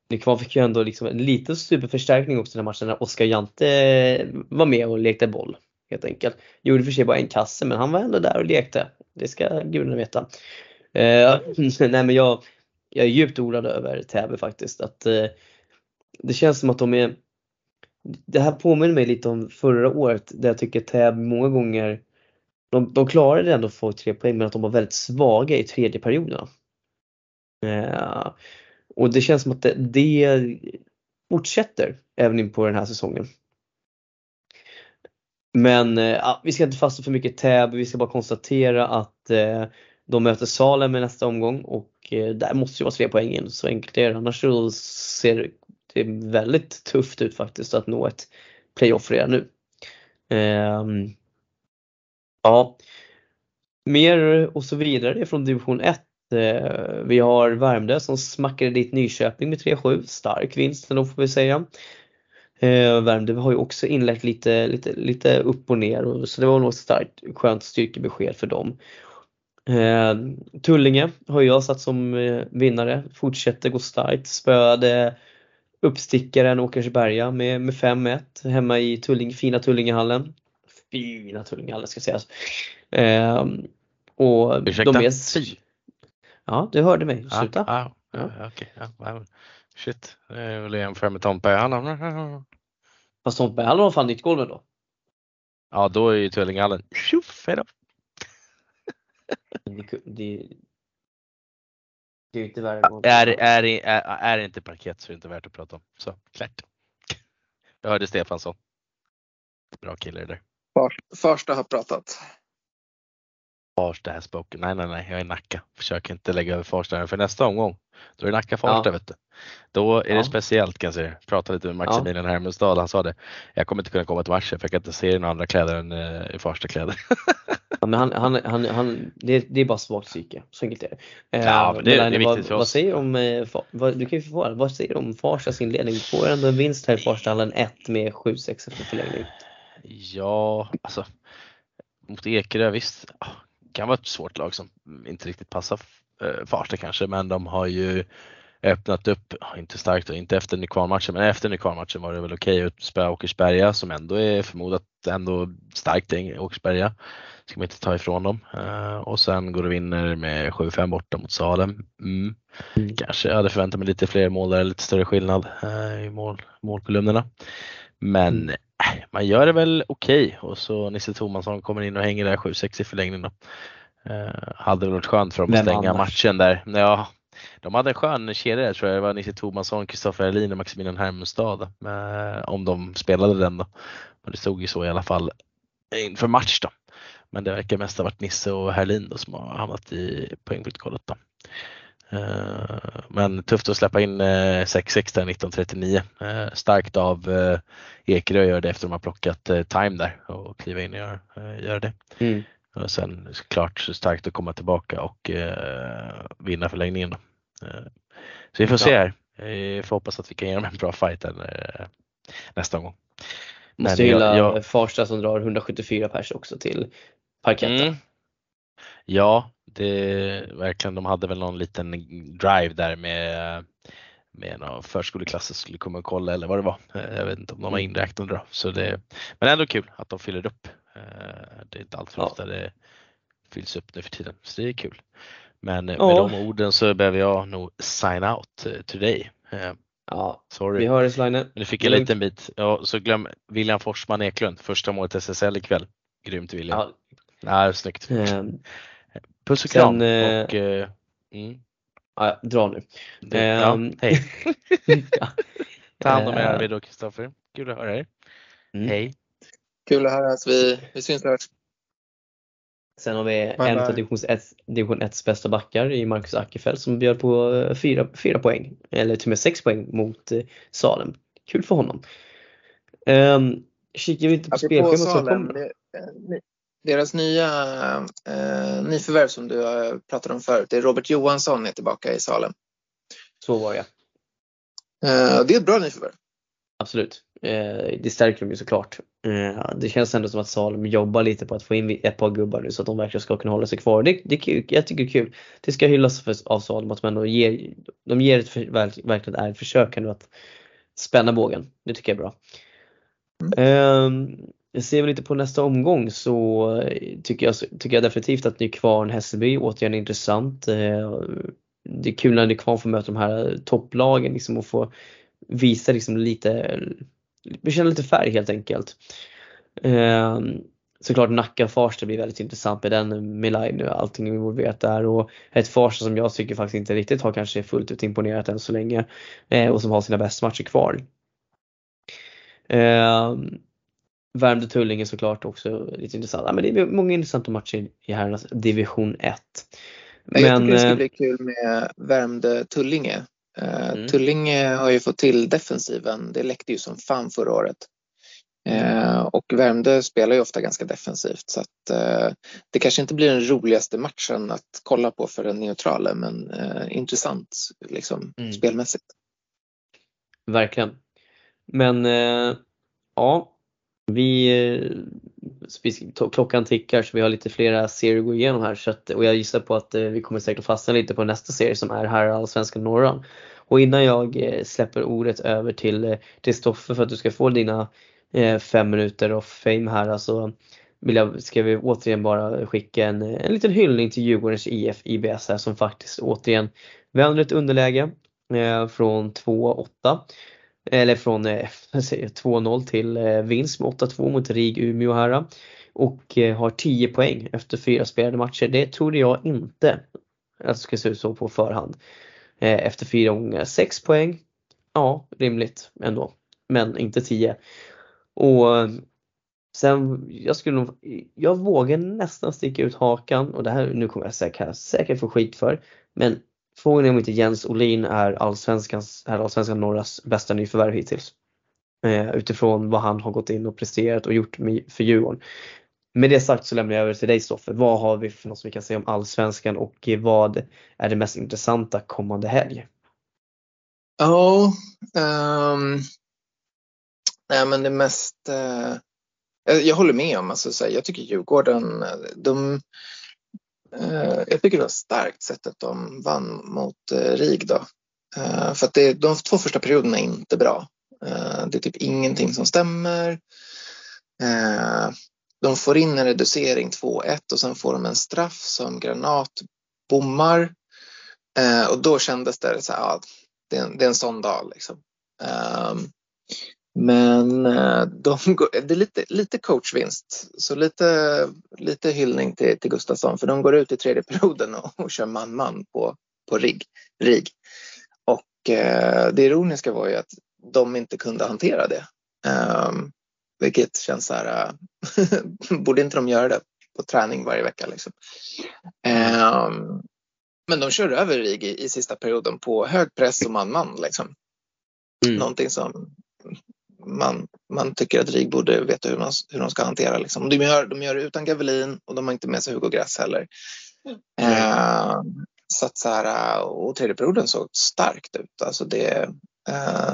Nykvarn fick ju ändå liksom en liten superförstärkning också den här matchen när Oskar Jante eh, var med och lekte boll. Helt enkelt. Gjorde för sig bara en kasse men han var ändå där och lekte. Det ska gudarna veta. Eh, nej men jag, jag är djupt oroad över Täby faktiskt. Att, eh, det känns som att de är Det här påminner mig lite om förra året där jag tycker Täby många gånger de, de klarade ändå att få tre poäng men att de var väldigt svaga i tredje perioderna. Eh, och det känns som att det, det fortsätter även in på den här säsongen. Men eh, ja, vi ska inte fastna för mycket Täby, vi ska bara konstatera att eh, de möter Salem i nästa omgång och eh, där måste det vara tre poäng in. Så enkelt är det. Annars så ser det väldigt tufft ut faktiskt att nå ett playoff redan nu. Ehm, ja, mer och så vidare från division 1. Eh, vi har Värmdö som smackade dit Nyköping med 3-7. Stark vinst då får vi säga. Eh, Värmdö har ju också inlett lite, lite, lite upp och ner så det var nog ett starkt skönt styrkebesked för dem. Eh, Tullinge har jag satt som eh, vinnare, fortsätter gå starkt, spöade uppstickaren Åkersberga med, med 5-1 hemma i Tulling, fina Tullingehallen. Fina Tullingehallen ska sägas. Eh, och Ursäkta? de är... Ja, du hörde mig. Ja, Sluta. ja, Ja. ja, okej, ja. Shit, jag vill jämföra med Tompehallen. Fast Tomtberghallen har fan nytt golv då. Ja, då är ju Tullingehallen tjoff, hejdå. Det, det, det är ju inte värre Är, är, är, är det inte parkett så är det inte värt att prata om. Så, klart. Jag hörde Stefansson. Bra kille det där. Farsta har pratat. Farsta has spoken. Nej, nej, nej, jag är Nacka. Försök inte lägga över Farsta för nästa omgång. Då är det Nacka Farsta Ja. vet du. Då är Ja. det speciellt kan jag säga. Pratade lite med Maximilian Hermestad. Han sa det. Jag kommer inte kunna komma till matchen för jag kan inte se i några andra kläder än uh, i Farsta kläder. Ja, men han, han, han, han, det, det är bara svagt psyke, så enkelt är det. Eh, Ja, men det- det är viktigt vad, för vad oss. säger du om, eh, vad, du kan ju få, vad säger du om Farstas inledning? Du får ändå en vinst här i Farstahallen 1 med 7-6 efter förlängning. Ja, alltså mot Ekerö visst, ah, kan vara ett svårt lag som inte riktigt passar eh, Farsta kanske, men de har ju öppnat upp, inte starkt och inte efter Nykvarnmatchen, men efter Nykvarnmatchen var det väl okej att spöa Åkersberga som ändå är förmodat ändå starkt Åkersberga. Ska man inte ta ifrån dem. Eh, och sen går och vinner med 7-5 borta mot Salem. Mm. Mm. Kanske jag hade förväntat mig lite fler mål där, lite större skillnad eh, i mål, målkolumnerna. Men Mm. Man gör det väl okej och så Nisse Tomasson kommer in och hänger där 7-6 i förlängningen. Eh, hade väl varit skönt för dem att Vem stänga annars? matchen där. Ja, de hade en skön kedja där, tror jag. Det var Nisse Tomasson, Kristoffer Erlin och Maximilian Hermestad. Eh, om de spelade den då. Men det stod ju så i alla fall inför match då. Men det verkar mest ha varit Nisse och Herlin då som har hamnat i poängprotokollet då. Eh, Men tufft att släppa in eh, 6-6 där 1939. Eh, Starkt av eh, Ekerö att göra det efter de har plockat eh, time där och kliva in och göra, eh, det. Mm. Och sen såklart så starkt att komma tillbaka och eh, vinna förlängningen. Då. Eh, så vi får se Ja. här. Vi får hoppas att vi kan ge dem en bra fight här, eh, nästa gång. Måste Men jag- jag- Farsta som drar 174 pers också till parketten. Mm. Ja, det verkligen. De hade väl någon liten drive där med med förskoleklass som skulle komma och kolla eller vad det var. Eh, Jag vet inte om de var Mm. inräknade då. Så det, men ändå kul att de fyller upp. Eh, Det är inte allt för Ja. ofta det fylls upp nu för tiden. Så det är kul. Men eh, Ja. med de orden så behöver jag nog sign out today. Ja, Sorry. vi hörs Line. Du fick en Lugnt. liten bit. Ja, så glöm William Forsman Eklund, första målet SSL ikväll. Grymt William. Ja, Ja, snyggt. ehm, Puss och kram. eh, och, eh, mm, ja, dra nu. det, ja, Ehm, hej. ja. Ta hand om er Eh, Arvid och Kristoffer. Kul att höra er. Mm. Hej. Kul att höra att vi, vi syns hörs. Sen har vi Bye, en av division 1, division 1 bästa backar i Marcus Ackerfeldt som bjöd på eh, fyra, fyra poäng, eller till och med sex poäng mot eh, Salem. Kul för honom. Um, kikar vi lite på spelschemat Salem, kommer. Eh, deras nya eh, nyförvärv som du har pratat om förut, det är Robert Johansson är tillbaka i Salem. Så var det Eh, det är ett bra nyförvärv. Absolut. Eh, det stärker dem ju såklart. Eh, det känns ändå som att Salem jobbar lite på att få in ett par gubbar nu så att de verkligen ska kunna hålla sig kvar. Det, det är kul. Jag tycker det är kul. Det ska hyllas för, av Salem att de ändå ger, de ger ett för, verk- verkligen är ett försök ändå att spänna bågen. Det tycker jag är bra. Ehm, jag ser väl lite på nästa omgång så eh, tycker jag, tycker jag definitivt att Nykvarn Hässelby återigen är intressant. Eh, det är kul när Nykvarn får möta de här eh, topplagen liksom och få visa liksom lite, bekänna lite färg helt enkelt. Ehm, såklart Nacka-Farsta blir väldigt intressant med den med line och allting involverat där och ett Farsta som jag tycker faktiskt inte riktigt har kanske fullt ut imponerat än så länge och som har sina bästa matcher kvar. Ehm, Ehm, Värmdö Tullinge såklart också lite intressant. Ja, men det är många intressanta matcher i herrarnas division 1. Men, jag tycker det ska eh, bli kul med Värmdö-Tullinge. Eh, Mm. Tullinge har ju fått till defensiven. Det läckte ju som fan förra året. Eh, och Värmdö spelar ju ofta ganska defensivt så att eh, det kanske inte blir den roligaste matchen att kolla på för den neutrala men eh, intressant liksom Mm. spelmässigt. Verkligen. Men ja, vi- eh, klockan tickar så vi har lite flera serier att gå igenom här så att, och jag gissar på att eh, vi kommer säkert att fastna lite på nästa serie som är här Allsvenskan norran. Och innan jag eh, släpper ordet över till, Kristoffer Stoffe för att du ska få dina fem minuter of fame här alltså vill jag, ska vi återigen bara skicka en, en liten hyllning till Djurgårdens IF IBS här som faktiskt återigen vänder ett underläge eh, från 2-8 eller från eh, 2-0 till eh, vinst med 8-2 mot RIG Umeå här och eh, har 10 poäng efter fyra spelade matcher. Det trodde jag inte att det skulle se ut så på förhand. Eh, Efter fyra gånger 6 poäng. Ja, rimligt ändå. Men inte 10. Och sen, jag skulle nog, jag vågar nästan sticka ut hakan och det här, nu kommer jag säkert, säkert få skit för. Men frågan är om inte Jens Olin är allsvenskans, är allsvenskan norras bästa nyförvärv hittills. Eh, utifrån vad han har gått in och presterat och gjort med, för Djurgården. Med det sagt så lämnar jag över till dig Stoffe. Vad har vi för något som vi kan säga om allsvenskan och vad är det mest intressanta kommande helg? Ja, ehm, nej men det mest uh, jag, jag håller med om, alltså, så här, jag tycker Djurgården, eh, de, Eh, jag tycker det var starkt sättet de vann mot eh, RIG då. Eh, för att det, de två första perioderna är inte bra. Det är typ ingenting som stämmer. De får in en reducering 2-1 och sen får de en straff som Granat bommar. Och då kändes det så här, ja, det, är en, det är en sån dag liksom men eh, de, går- det är lite, lite coachvinst, så lite, lite hyllning till, till Gustafsson för de går ut i tredje perioden och, och kör man-man på, på RIG. RIG. Och eh, det ironiska var ju att de inte kunde hantera det. Ehm, vilket känns så här, eh, borde inte de göra det på träning varje vecka liksom. Ehm, men de kör över RIG i, i sista perioden på hög press och man-man liksom Mm. någonting som man, man tycker att RIG borde veta hur, man, hur de ska hantera. Liksom. De, gör, de gör det utan Gavelin och de har inte med sig Hugo Grass heller. Eh, så att så här, och tredje perioden såg starkt ut. Alltså det, eh,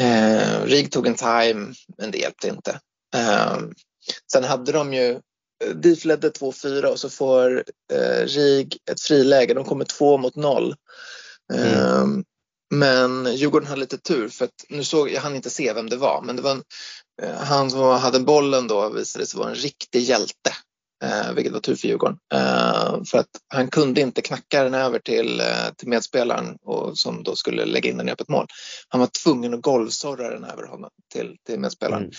eh, RIG tog en time, men det hjälpte inte. Eh, sen hade de ju DIF ledde 2-4 och så får eh, RIG ett friläge. De kommer två mot noll. Eh, men Djurgården hade lite tur för att nu såg jag hann inte se vem det var, men det var en, eh, han som hade bollen då visade sig vara en riktig hjälte, eh, vilket var tur för Djurgården. Eh, för att han kunde inte knacka den över till, eh, till medspelaren och, som då skulle lägga in den i öppet mål. Han var tvungen att golvsorra den över honom till, till medspelaren. Mm.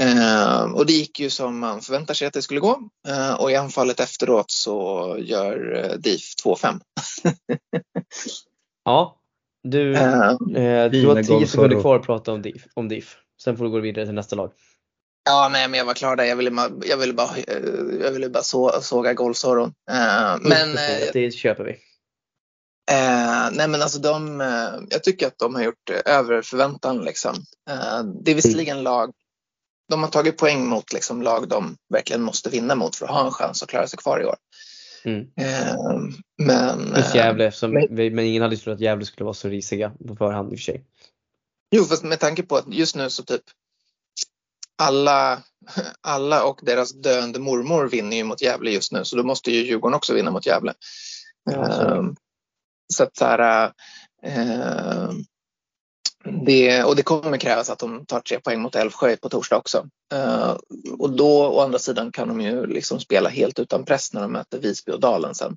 Eh, och det gick ju som man förväntar sig att det skulle gå. Eh, och i anfallet efteråt så gör eh, DIF 2-5. Ja, du, Eh, eh, du har Fina 10 sekunder kvar att prata om DIF, om DIF. Sen får du gå vidare till nästa lag. Ja, nej, men jag var klar där. Jag ville, bara- jag ville bara, eh, jag ville bara så, såga golvsorron. Eh, men, eh, det köper vi. eh, nej, men alltså de, eh, jag tycker att de har gjort eh, över förväntan. Liksom. Eh, det är visserligen lag, de har tagit poäng mot liksom, lag de verkligen måste vinna mot för att ha en chans att klara sig kvar i år. Mm. Eh, men, eh, Gävle, eftersom men- vi, men ingen hade trott att Gävle skulle vara så risiga på förhand i och för sig. Jo, fast med tanke på att just nu så typ alla, alla och deras döende mormor vinner ju mot Gävle just nu, så då måste ju Djurgården också vinna mot Gävle. Ja, så. Ehm, så att så här, ehm, det, och det kommer krävas att de tar tre poäng mot Älvsjö på torsdag också. Ehm, och då å andra sidan kan de ju liksom spela helt utan press när de möter Visby och Dalen sen.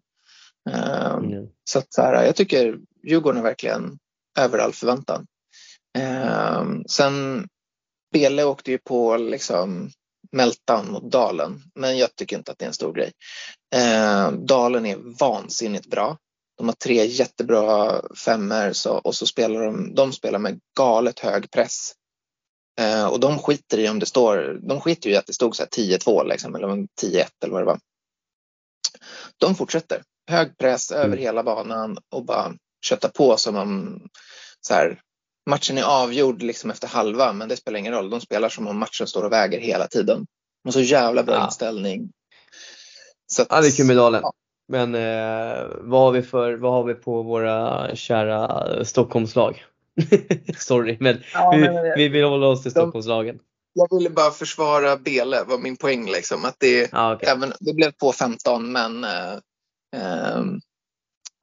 Ehm, Mm. så att så här, jag tycker Djurgården är verkligen över all förväntan. Ehm, sen Bele åkte ju på liksom meltdown mot Dalen, men jag tycker inte att det är en stor grej. Dalen är vansinnigt bra. De har tre jättebra femmer så, och så spelar de, de spelar med galet hög press. Ehm, och de skiter i om det står, de skiter ju i att det stod så här 10-2 liksom, eller 10-1 eller vad det var. De fortsätter. Hög press över Mm. hela banan och bara kötta på som om så här, matchen är avgjord liksom efter halva, men det spelar ingen roll. De spelar som om matchen står och väger hela tiden. De har så jävla bra Ja. inställning. Så att, Ja det är kul med Dalen. Ja. Men eh, vad, har vi för, vad har vi på våra kära Stockholmslag? Sorry men, Ja, vi, men, eh, vi vill hålla oss till de- Stockholmslagen. Jag ville bara försvara Bele, var min poäng. Liksom. Att det, Ja, okej. även, det blev 2-15 men eh, ehm,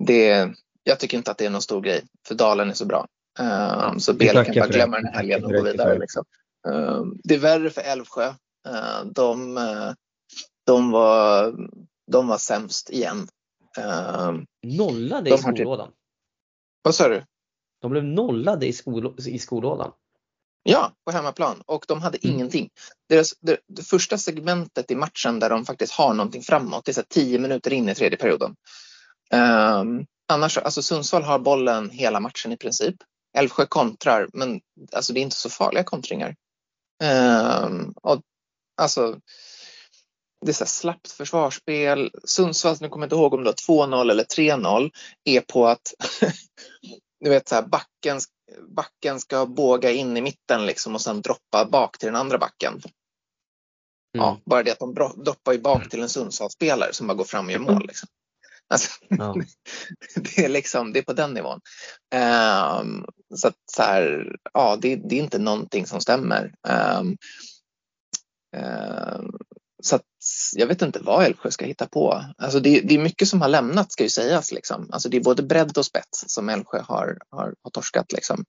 det, jag tycker inte att det är någon stor grej för Dalen är så bra. Ehm, så Bele kan bara glömma den här helgen och gå vidare. Liksom. Ehm, det är värre för Älvsjö. Ehm, de, eh, de, var, de var sämst igen. Ehm, Nollade de i typ- skollådan. vad sa du? De blev nollade i, skol, i skollådan. Ja, på hemmaplan. Och de hade Mm. ingenting. Deras, det, det första segmentet i matchen där de faktiskt har någonting framåt, det är så här tio minuter in i tredje perioden. Ehm, annars, alltså Sundsvall har bollen hela matchen i princip. Älvsjö kontrar, men alltså det är inte så farliga kontringar. Ehm, och, alltså, det är så slappt försvarsspel. Sundsvall, nu kommer jag inte ihåg om det var 2-0 eller 3-0, är på att du vet så här, backen, backen ska båga in i mitten liksom och sen droppa bak till den andra backen. Mm. Ja, bara det att de dro- droppar ju bak till en Sundsvallsspelare som bara går fram och gör mål. Liksom. Alltså, Ja. det, är liksom, det är på den nivån. Ehm, så att så här, ja, det, det är inte någonting som stämmer. Ehm, ehm, så att, jag vet inte vad Älvsjö ska hitta på. Alltså det, det är mycket som har lämnat ska ju sägas. Liksom. Alltså det är både bredd och spets som Älvsjö har, har, har torskat. Liksom.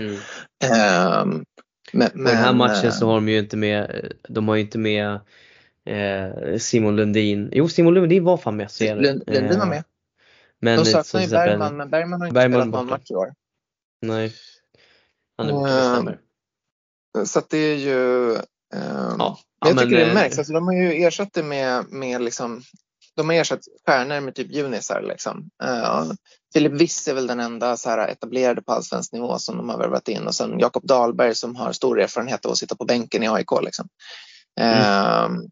Mm. Ehm, men, Och den här men, matchen eh, så har de ju inte med, de har ju inte med eh, Simon Lundin. Jo Simon Lundin var fan med. ser. Lund- Lundin var Eh, med. Men De saknar ju Bergman, men Bergman har inte Bergman spelat någon match i år. Nej. Han är borta, Ehm. Så att det är ju... ehm, Ja. Men jag Ja, tycker men, det eh, märks. Alltså, de har ju ersatt det med, med liksom, de har ersatt stjärnor med typ junisar. Liksom. Uh, Filip Wiss är väl den enda så här, etablerade på allsvensk nivå som de har värvat in och sen Jakob Dahlberg som har stor erfarenhet av att sitta på bänken i AIK. Liksom. Ehm,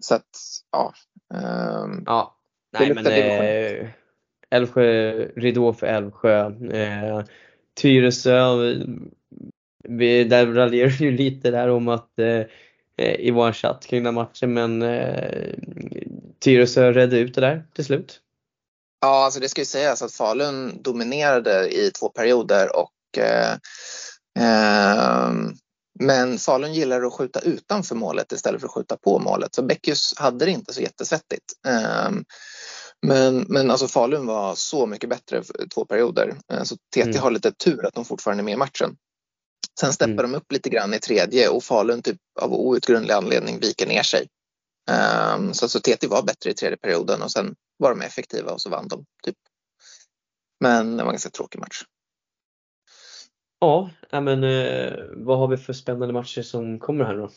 Så att, ja. ehm, Ja. Nej men eh, Älvsjö, ridå för Älvsjö. Eh, Tyresö, vi, där raljerar ju lite där om att eh, eh, i vår chatt kring den matchen men eh, Tyresö redde ut det där till slut. Ja, alltså det ska ju sägas att Falun dominerade i två perioder och eh, ehm, men Falun gillar att skjuta utanför målet istället för att skjuta på målet. Så Beckius hade det inte så jättesvettigt. Ehm, men, men alltså Falun var så mycket bättre två perioder. Eh, Så TT Mm. har lite tur att de fortfarande är med i matchen. Sen steppar Mm. de upp lite grann i tredje och Falun typ av outgrundlig anledning viker ner sig. Ehm, så så TT var bättre i tredje perioden och sen var de effektiva och så vann de. Typ. Men det var en ganska tråkig match. Ja, men eh, vad har vi för spännande matcher som kommer här då?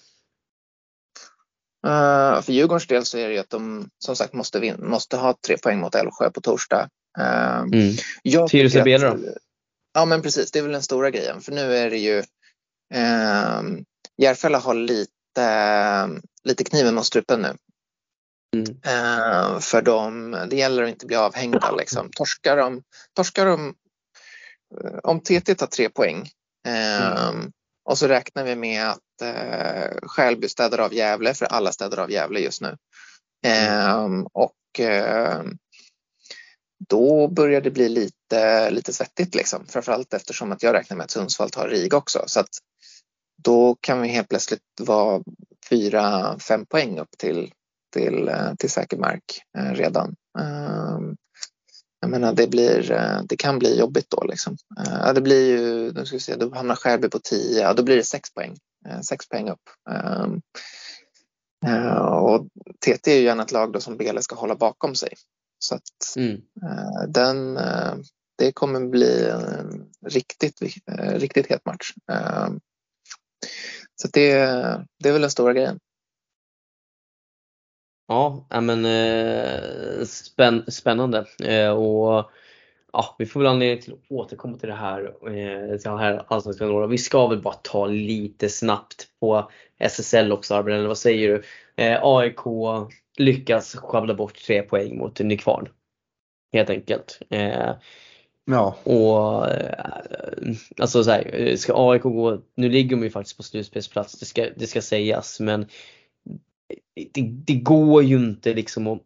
Uh, för Djurgårdens del så är det ju att de som sagt måste, måste ha tre poäng mot Älvsjö på torsdag. Ehm, Mm. jag Tyresö tycker Bele att- Ja men precis, det är väl den stora grejen. För nu är det ju um, Järfälla har lite, lite kniven mot strupen nu. Mm. Eh, för dem, det gäller att inte bli avhängda. Liksom. Torskar de, torskar de eh, om TT tar tre poäng eh, och så räknar vi med att eh, Skälby städar av Gävle, för alla städar av Gävle just nu. Eh, och eh, då börjar det bli lite, lite svettigt liksom. Framförallt eftersom att jag räknar med att Sundsvall tar RIG också. Så att då kan vi helt plötsligt vara fyra, fem poäng upp till, till, eh, till säker mark eh, redan. Ehm, jag menar, det, blir, eh, det kan bli jobbigt då. Liksom. ja Det blir ju, nu ska vi se, då hamnar Skärby på 10, ja, då blir det sex poäng. Eh, Sex poäng upp. Ehm, och TT är ju gärna ett lag då som Bele ska hålla bakom sig. Så att Mm. eh, den, eh, det kommer bli en riktigt, eh, riktigt het match. Så det, det är väl den stora grejen. Ja, men spänn, spännande och ja, vi får väl anledning till att återkomma till det här, eh, till det här allsvenskan några. Vi ska väl bara ta lite snabbt på SSL också Arben, eller vad säger du? Eh, AIK lyckas sjabbla bort tre poäng mot Nykvarn. Helt enkelt. Eh, Ja, och eh, alltså så här, ska AIK gå, nu ligger de ju faktiskt på slutspelsplats, det ska, det ska sägas, men det, det går ju inte liksom att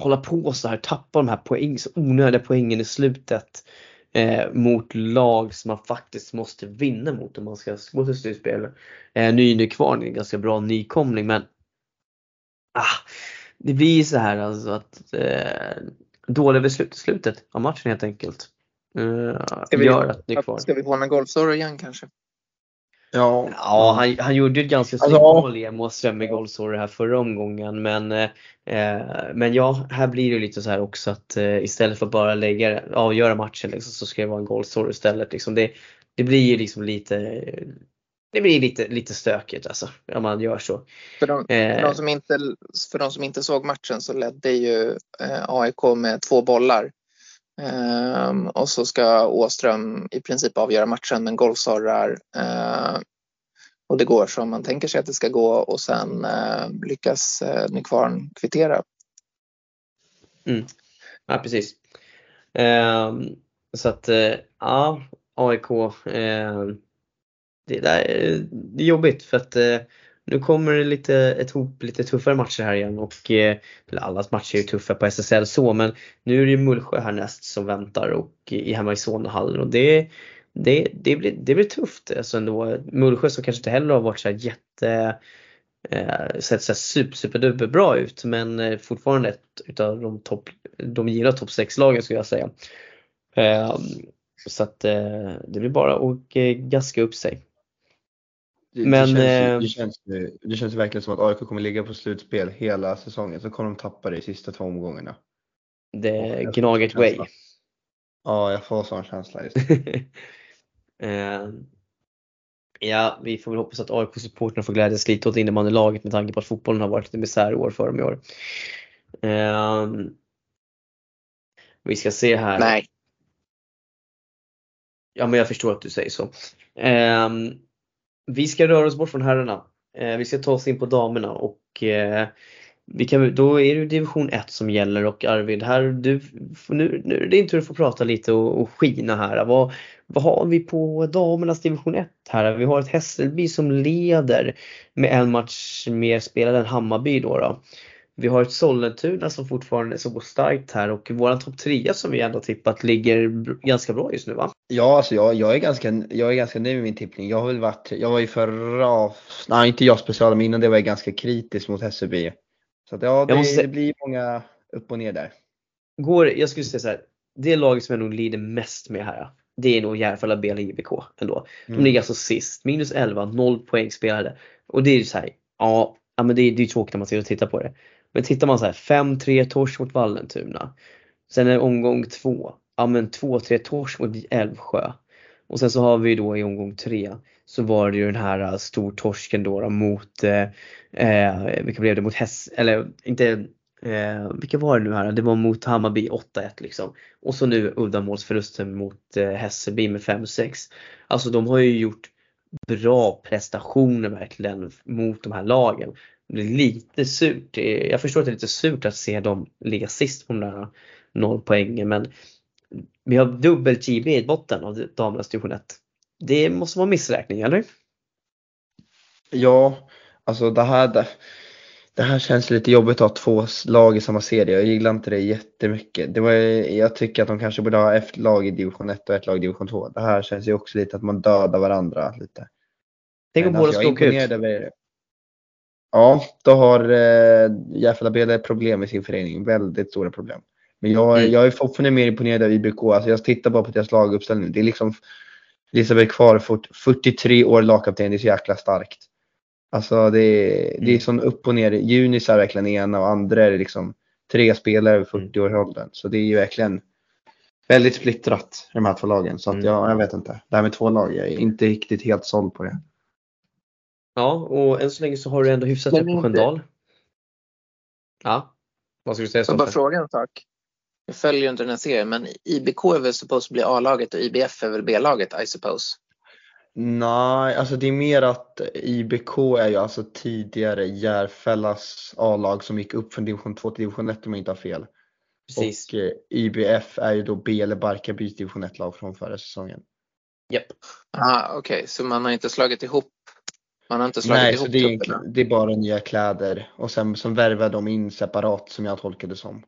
hålla på så här, tappa de här poäng, så onödiga poängen i slutet eh, mot lag som man faktiskt måste vinna mot om man ska gå till slutspel. Eh, ny Nykvarn är en ganska bra nykomling men ah, det blir så här alltså att eh, dåliga beslut i slutet av matchen helt enkelt. Eh, Ska vi, gör att Nykvarn ska vi få en golfstory igen kanske? ja, Ja, han, han gjorde ju ett ganska snyggt Alltså, mål i Ström i Goldsor här förra omgången. Men, eh, men ja, här blir det lite så här också att eh, istället för att bara lägga, avgöra matchen liksom, så ska det vara en Goldsor istället. Liksom. Det, det blir ju liksom lite det blir lite, lite stökigt alltså om man gör så. För de, Eh, för, de som inte, för de som inte såg matchen så ledde ju eh, AIK med två bollar. Ehm, och så ska Åström i princip avgöra matchen men golfsorrar. Eh, och det går som man tänker sig att det ska gå och sen eh, lyckas eh, Nykvarn kvittera. Ja precis. Ehm, så att eh, ja, AIK. Det, där, är- det är jobbigt för att eh, nu kommer det lite, ett hop lite tuffare matcher här igen och eh, eller allas matcher är ju tuffa på SSL så men nu är det ju Mullsjö härnäst som väntar och eh, i hemma i Solnahallen och det, det, det, blir, det blir tufft eh, alltså ändå. Mullsjö som kanske inte heller har varit så här jätte eh, sett så super, super, bra ut men eh, fortfarande ett utav de topp, de gillar topp 6-lagen skulle jag säga. Eh, så att eh, det blir bara att eh, gaska upp sig det, Men, det, känns, eh, det, känns, det känns verkligen som att AIK kommer ligga på slutspel hela säsongen. Så kommer de tappa det i sista två omgångarna. Det får Gnaget way. Ja, jag får sån känsla just. eh, ja, vi får väl hoppas att AIK-supportrarna får glädjas lite åt innebandylaget med tanke på att fotbollen har varit lite misär i år för dem i år. Eh, vi ska se här. Nej, Ja men jag förstår att du säger så. Ehm, vi ska röra oss bort från herrarna. Eh, vi ska ta oss in på damerna och eh, vi kan, då är det division 1 som gäller och Arvid, här, du, nu, nu är det din tur att få prata lite och, och skina här. Vad, vad har vi på damernas division 1 här? Vi har ett Hässelby som leder med en match mer spelad än Hammarby då. då. Vi har ett Sollentuna som fortfarande som går starkt här och våran topp 3 som vi ändå tippat ligger ganska bra just nu va? Ja, alltså jag, jag, är ganska, jag är ganska nöjd med min tippning. Jag har väl varit, jag var ju förra, nej inte jag speciellt, men innan det var jag ganska kritisk mot Hässelby. Så att ja, det, måste det blir många upp och ner där. går, jag skulle säga så här, det laget som jag nog lider mest med här, det är nog Järfälla BL IBK ändå. De Mm. ligger alltså sist, minus 11, 0 poäng spelade. Och det är ju så här, ja, ja men det är, det är tråkigt när man sitter och tittar på det. Men tittar man så här, 5-3 torsk mot Vallentuna. Sen är det omgång 2, ja men 2-3 torsk mot Älvsjö. Och sen så har vi då i omgång 3 så var det ju den här äh, stortorsken då, då mot, eh, vilka blev det mot Häss, eller inte Eh, vilka var det nu här? Det var mot Hammarby 8-1 liksom. Och så nu uddamålsförlusten mot eh, Hässelby med 5-6. Alltså de har ju gjort bra prestationer verkligen mot de här lagen. Det blir lite surt. Jag förstår att det är lite surt att se dem ligga sist på de där noll poängen men vi har dubbel GB i botten av damernas division 1. Det måste vara missräkning eller? Ja, alltså det här, det, här känns lite jobbigt att ha två lag i samma serie. Jag gillar inte det jättemycket. Det var, jag tycker att de kanske borde ha ett lag i division 1 och ett lag i division 2. Det här känns ju också lite att man dödar varandra lite. Tänk om båda alltså, är åka ut. över Ja, då har eh, Järfälla BL problem med sin förening. Väldigt stora problem. Men jag, Mm. jag är fortfarande mer imponerad av IBK. Alltså jag tittar bara på deras laguppställning. Det är liksom Elisabeth Kvar, fort- 43 år lagkapten. Det är så jäkla starkt. Alltså det är, det är Mm. sån upp och ner. Junis är verkligen ena och andra är liksom tre spelare över 40 Mm. års åldern. Så det är ju verkligen väldigt splittrat de här två lagen. Så att Mm. ja, jag vet inte. Det här med två lag, jag är inte riktigt helt såld på det. Ja, och än så länge så har du ändå hyfsat upp på Sköndal. Ja, vad ska du säga jag bara fråga en sak. Jag följer ju inte den här serien men IBK är väl supposed att bli A-laget och IBF är väl B-laget I suppose. Nej, alltså det är mer att IBK är ju alltså tidigare Järfällas A-lag som gick upp från division 2 till division 1 om jag inte har fel. Precis. Och eh, IBF är ju då B eller Barkarbys division 1-lag från förra säsongen. Japp. Ah, Okej, så man har inte slagit ihop man har inte slagit Nej, så ihop det är, det är bara nya kläder och sen som värvar de in separat som jag tolkar det som.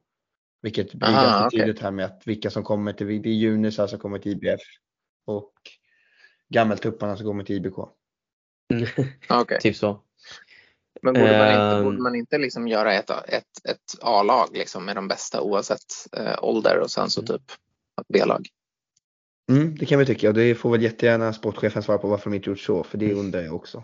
Vilket blir Aha, ganska okej. tydligt här med att vilka som kommer till, det är Junisar som kommer till IBF och Gammeltupparna som kommer till IBK. Ah, Okej. typ så. Men borde man inte, Ehm. borde man inte liksom göra ett, ett, ett A-lag liksom med de bästa oavsett eh, ålder och sen så Mm. typ ett B-lag? Mm, det kan vi tycka och det får väl jättegärna sportchefen svara på varför de inte gjort så för det undrar jag också.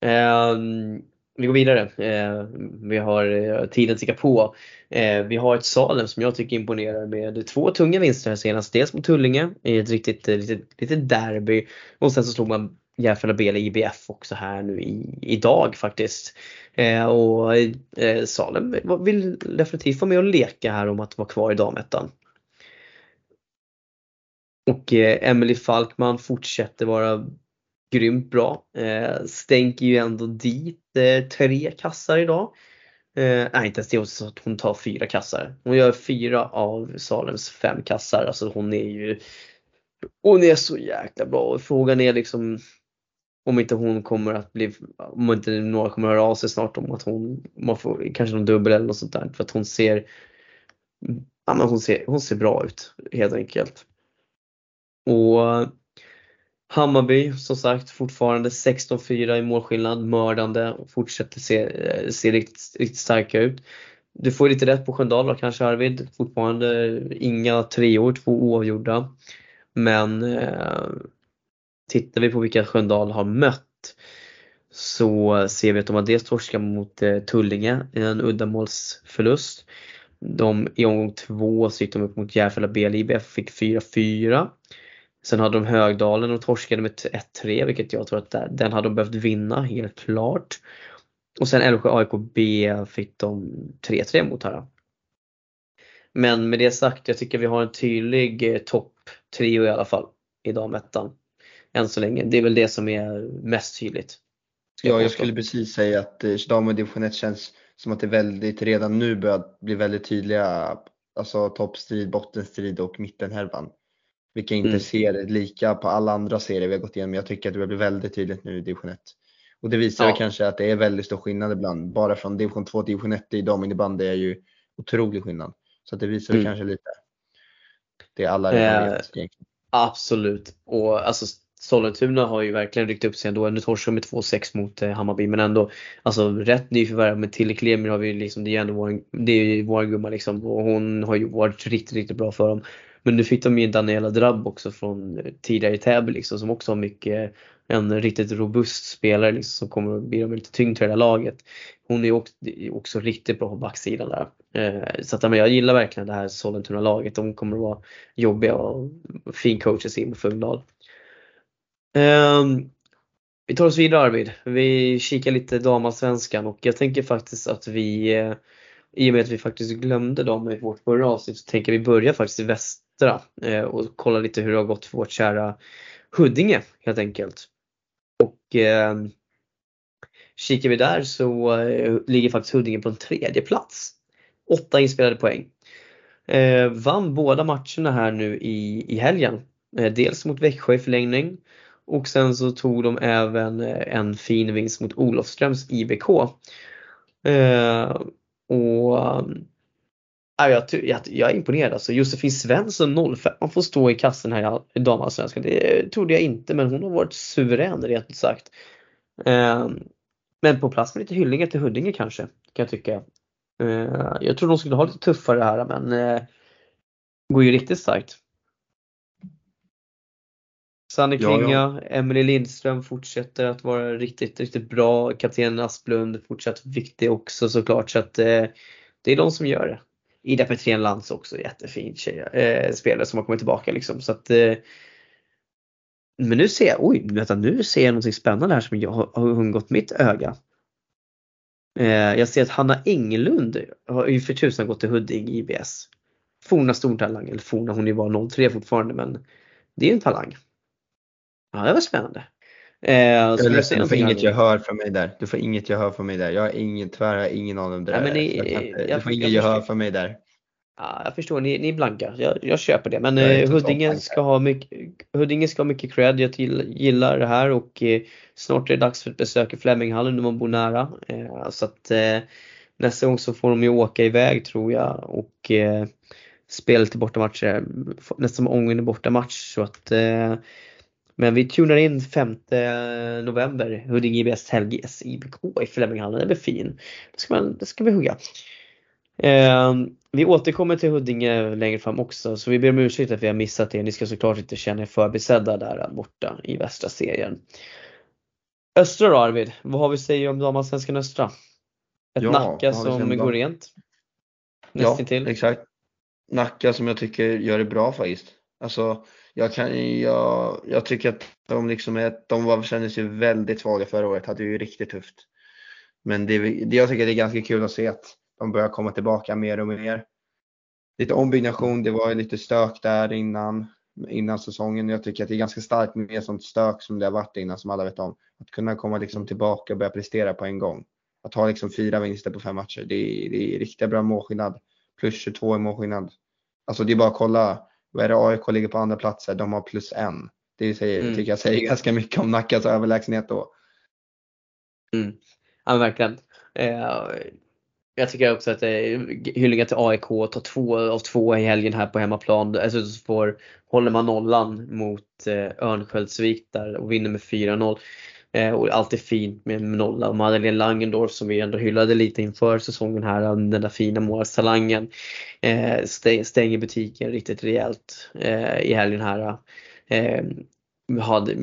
Ehm, vi går vidare. Eh, vi har eh, tiden tickar på. Eh, vi har ett Salem som jag tycker imponerar med två tunga vinster här senast. Dels mot Tullinge i ett riktigt, eh, litet, derby och sen så slog man Järfälla BL IBF också här nu i, idag faktiskt. Eh, och eh, Salem vill definitivt vara med och leka här om att vara kvar i damettan. Och eh, Emily Falkman fortsätter vara grymt bra. Eh, stänker ju ändå dit eh, tre kassar idag. Eh, nej inte ens det, så att hon tar fyra kassar. Hon gör fyra av Salems fem kassar. Alltså hon är ju Hon är så jäkla bra och frågan är liksom om inte hon kommer att bli, om inte några kommer att höra av sig snart om att hon, man får kanske någon dubbel eller något sånt där. För att hon ser, ja men hon ser, hon ser bra ut helt enkelt. Och Hammarby som sagt fortfarande 16-4 i målskillnad, mördande och fortsätter se, eh, se riktigt, riktigt starka ut. Du får lite rätt på Sköndal då kanske Arvid, fortfarande inga treor, två oavgjorda. Men eh, tittar vi på vilka Sköndal har mött så ser vi att de har dels torskat mot eh, Tullinge i en uddamålsförlust. De, I omgång två så gick de upp mot Järfälla BLIBF och fick 4-4. Sen hade de Högdalen och torskade med 1-3 vilket jag tror att den hade de behövt vinna helt klart. Och sen Älvsjö AIK B fick de 3-3 mot här. Men med det sagt, jag tycker vi har en tydlig eh, topp trio i alla fall i damettan. Än så länge. Det är väl det som är mest tydligt. Ja, jag skulle precis säga att eh, dam och division 1 känns som att det väldigt redan nu börjar bli väldigt tydliga, alltså toppstrid, bottenstrid och mittenhärvan. Vilka inte Mm. ser lika på alla andra serier vi har gått igenom. Jag tycker att det börjar bli väldigt tydligt nu i division 1. Och det visar Ja. kanske att det är väldigt stor skillnad ibland. Bara från division 2 till division 1 i daminnebandy är ju otrolig skillnad. Så det visar Mm. kanske lite det alla Eh, vet egentligen. Absolut. Och alltså Sollentuna har ju verkligen ryckt upp sig ändå. Nu torskar med 2-6 mot eh, Hammarby men ändå alltså rätt nyförvärv med Tilly Klemmer har vi liksom, det är ju ändå vår, det är ju vår gumma liksom och hon har ju varit riktigt, riktigt bra för dem. Men nu fick de ju Daniela Drabb också från tidigare i Täby liksom som också har mycket, en riktigt robust spelare liksom, som kommer att bidra med lite tyngd till det här laget. Hon är ju också, också riktigt bra på backsidan där. Eh, så att, men jag gillar verkligen det här Sollentuna-laget. De kommer att vara jobbiga och fin coacher in med Fugndal. Ehm, vi tar oss vidare Arvid. Vi kikar lite damallsvenskan och jag tänker faktiskt att vi eh, i och med att vi faktiskt glömde dem i vårt förra avsnitt så tänker vi börja faktiskt i väst, eh, och kolla lite hur det har gått för vårt kära Huddinge helt enkelt. Och eh, kikar vi där så eh, ligger faktiskt Huddinge på en tredje plats. Åtta inspelade poäng. Eh, vann båda matcherna här nu i, i helgen. Eh, dels mot Växjö i förlängning och sen så tog de även eh, en fin vinst mot Olofströms IBK. Eh, och ehm, jag, jag, jag är imponerad alltså. Josefin Svensson 05, man får stå i kassen här i all- i damallsvenskan. Det trodde jag inte men hon har varit suverän rent ut sagt. Eh, men på plats med lite hyllningar till Huddinge kanske, kan jag tycka. Eh, jag tror de skulle ha lite tuffare här men eh, går ju riktigt starkt. Sanne Ja, ja. Klinga, Emelie Lindström fortsätter att vara riktigt, riktigt bra. Kapten Asplund fortsatt viktig också såklart så att eh, det är de som gör det. Ida Petrén Lantz också jättefin tjej, eh, spelare som har kommit tillbaka liksom så att eh, Men nu ser jag, oj vänta nu ser jag något spännande här som jag har, har undgått mitt öga. Eh, jag ser att Hanna Englund har ju för tusan gått till Huddinge IBS. Forna stortalang, eller forna hon är ju bara 03 fortfarande men det är ju en talang. Ja det var spännande. Eh, Jag ska är du får inget gehör för mig där. Du får inget gehör för mig där. Jag har ingen, tyvärr har jag ingen aning om det Nej, där. Jag kan inte- jag- du får jag inget gehör för mig där. Ja, jag förstår, ni, ni är blanka. Jag, jag köper det. Men Jag är eh, Huddinge ska, ha mycket, Huddinge ska ha mycket cred. Jag till, gillar det här och eh, snart är det dags för ett besök i Fleminghallen när man bor nära. Eh, så att eh, nästa gång så får de ju åka iväg tror jag och eh, spela lite bortamatcher. Nästan ången bortamatch. Så att, eh, men vi tunar in 5 november, Huddinge IBS Helge SIBK i Fleminghallen. Det blir fin. Det ska, man, det ska vi hugga. Eh, vi återkommer till Huddinge längre fram också så vi ber om ursäkt att vi har missat er. Ni ska såklart inte känna er förbisedda där borta i västra serien. Östra då Arvid, vad har vi att säga om damallsvenskan Östra? Ett Ja, Nacka som går rent. Ja, Nästintill. exakt. Nacka som jag tycker gör det bra faktiskt. Alltså, jag, kan, jag, jag tycker att de liksom är, de var, kändes ju väldigt svaga förra året, hade ju riktigt tufft. Men det, det, jag tycker det är ganska kul att se att de börjar komma tillbaka mer och mer. Lite ombyggnation, det var ju lite stök där innan, innan säsongen. Jag tycker att det är ganska starkt med sånt stök som det har varit innan, som alla vet om. Att kunna komma liksom tillbaka och börja prestera på en gång. Att ha liksom fyra vinster på fem matcher, det är, det är riktigt bra målskillnad. Plus 22 i målskillnad. Alltså det är bara att kolla, vad är det AIK ligger på andra platser, de har plus en. Det säger, Mm. tycker jag säger ganska mycket om Nackas överlägsenhet då. Mm. Ja verkligen. Eh, jag tycker också att eh, hyllningar till AIK tar två av två i helgen här på hemmaplan. Alltså så får, håller man nollan mot eh, Örnsköldsvik där och vinner med 4-0. Eh, och alltid fint med nolla. Och Madeleine Langendorf som vi ändå hyllade lite inför säsongen här, eh, den där fina målstalangen. Eh, stänger butiken riktigt rejält eh, i helgen här. Eh, eh hade,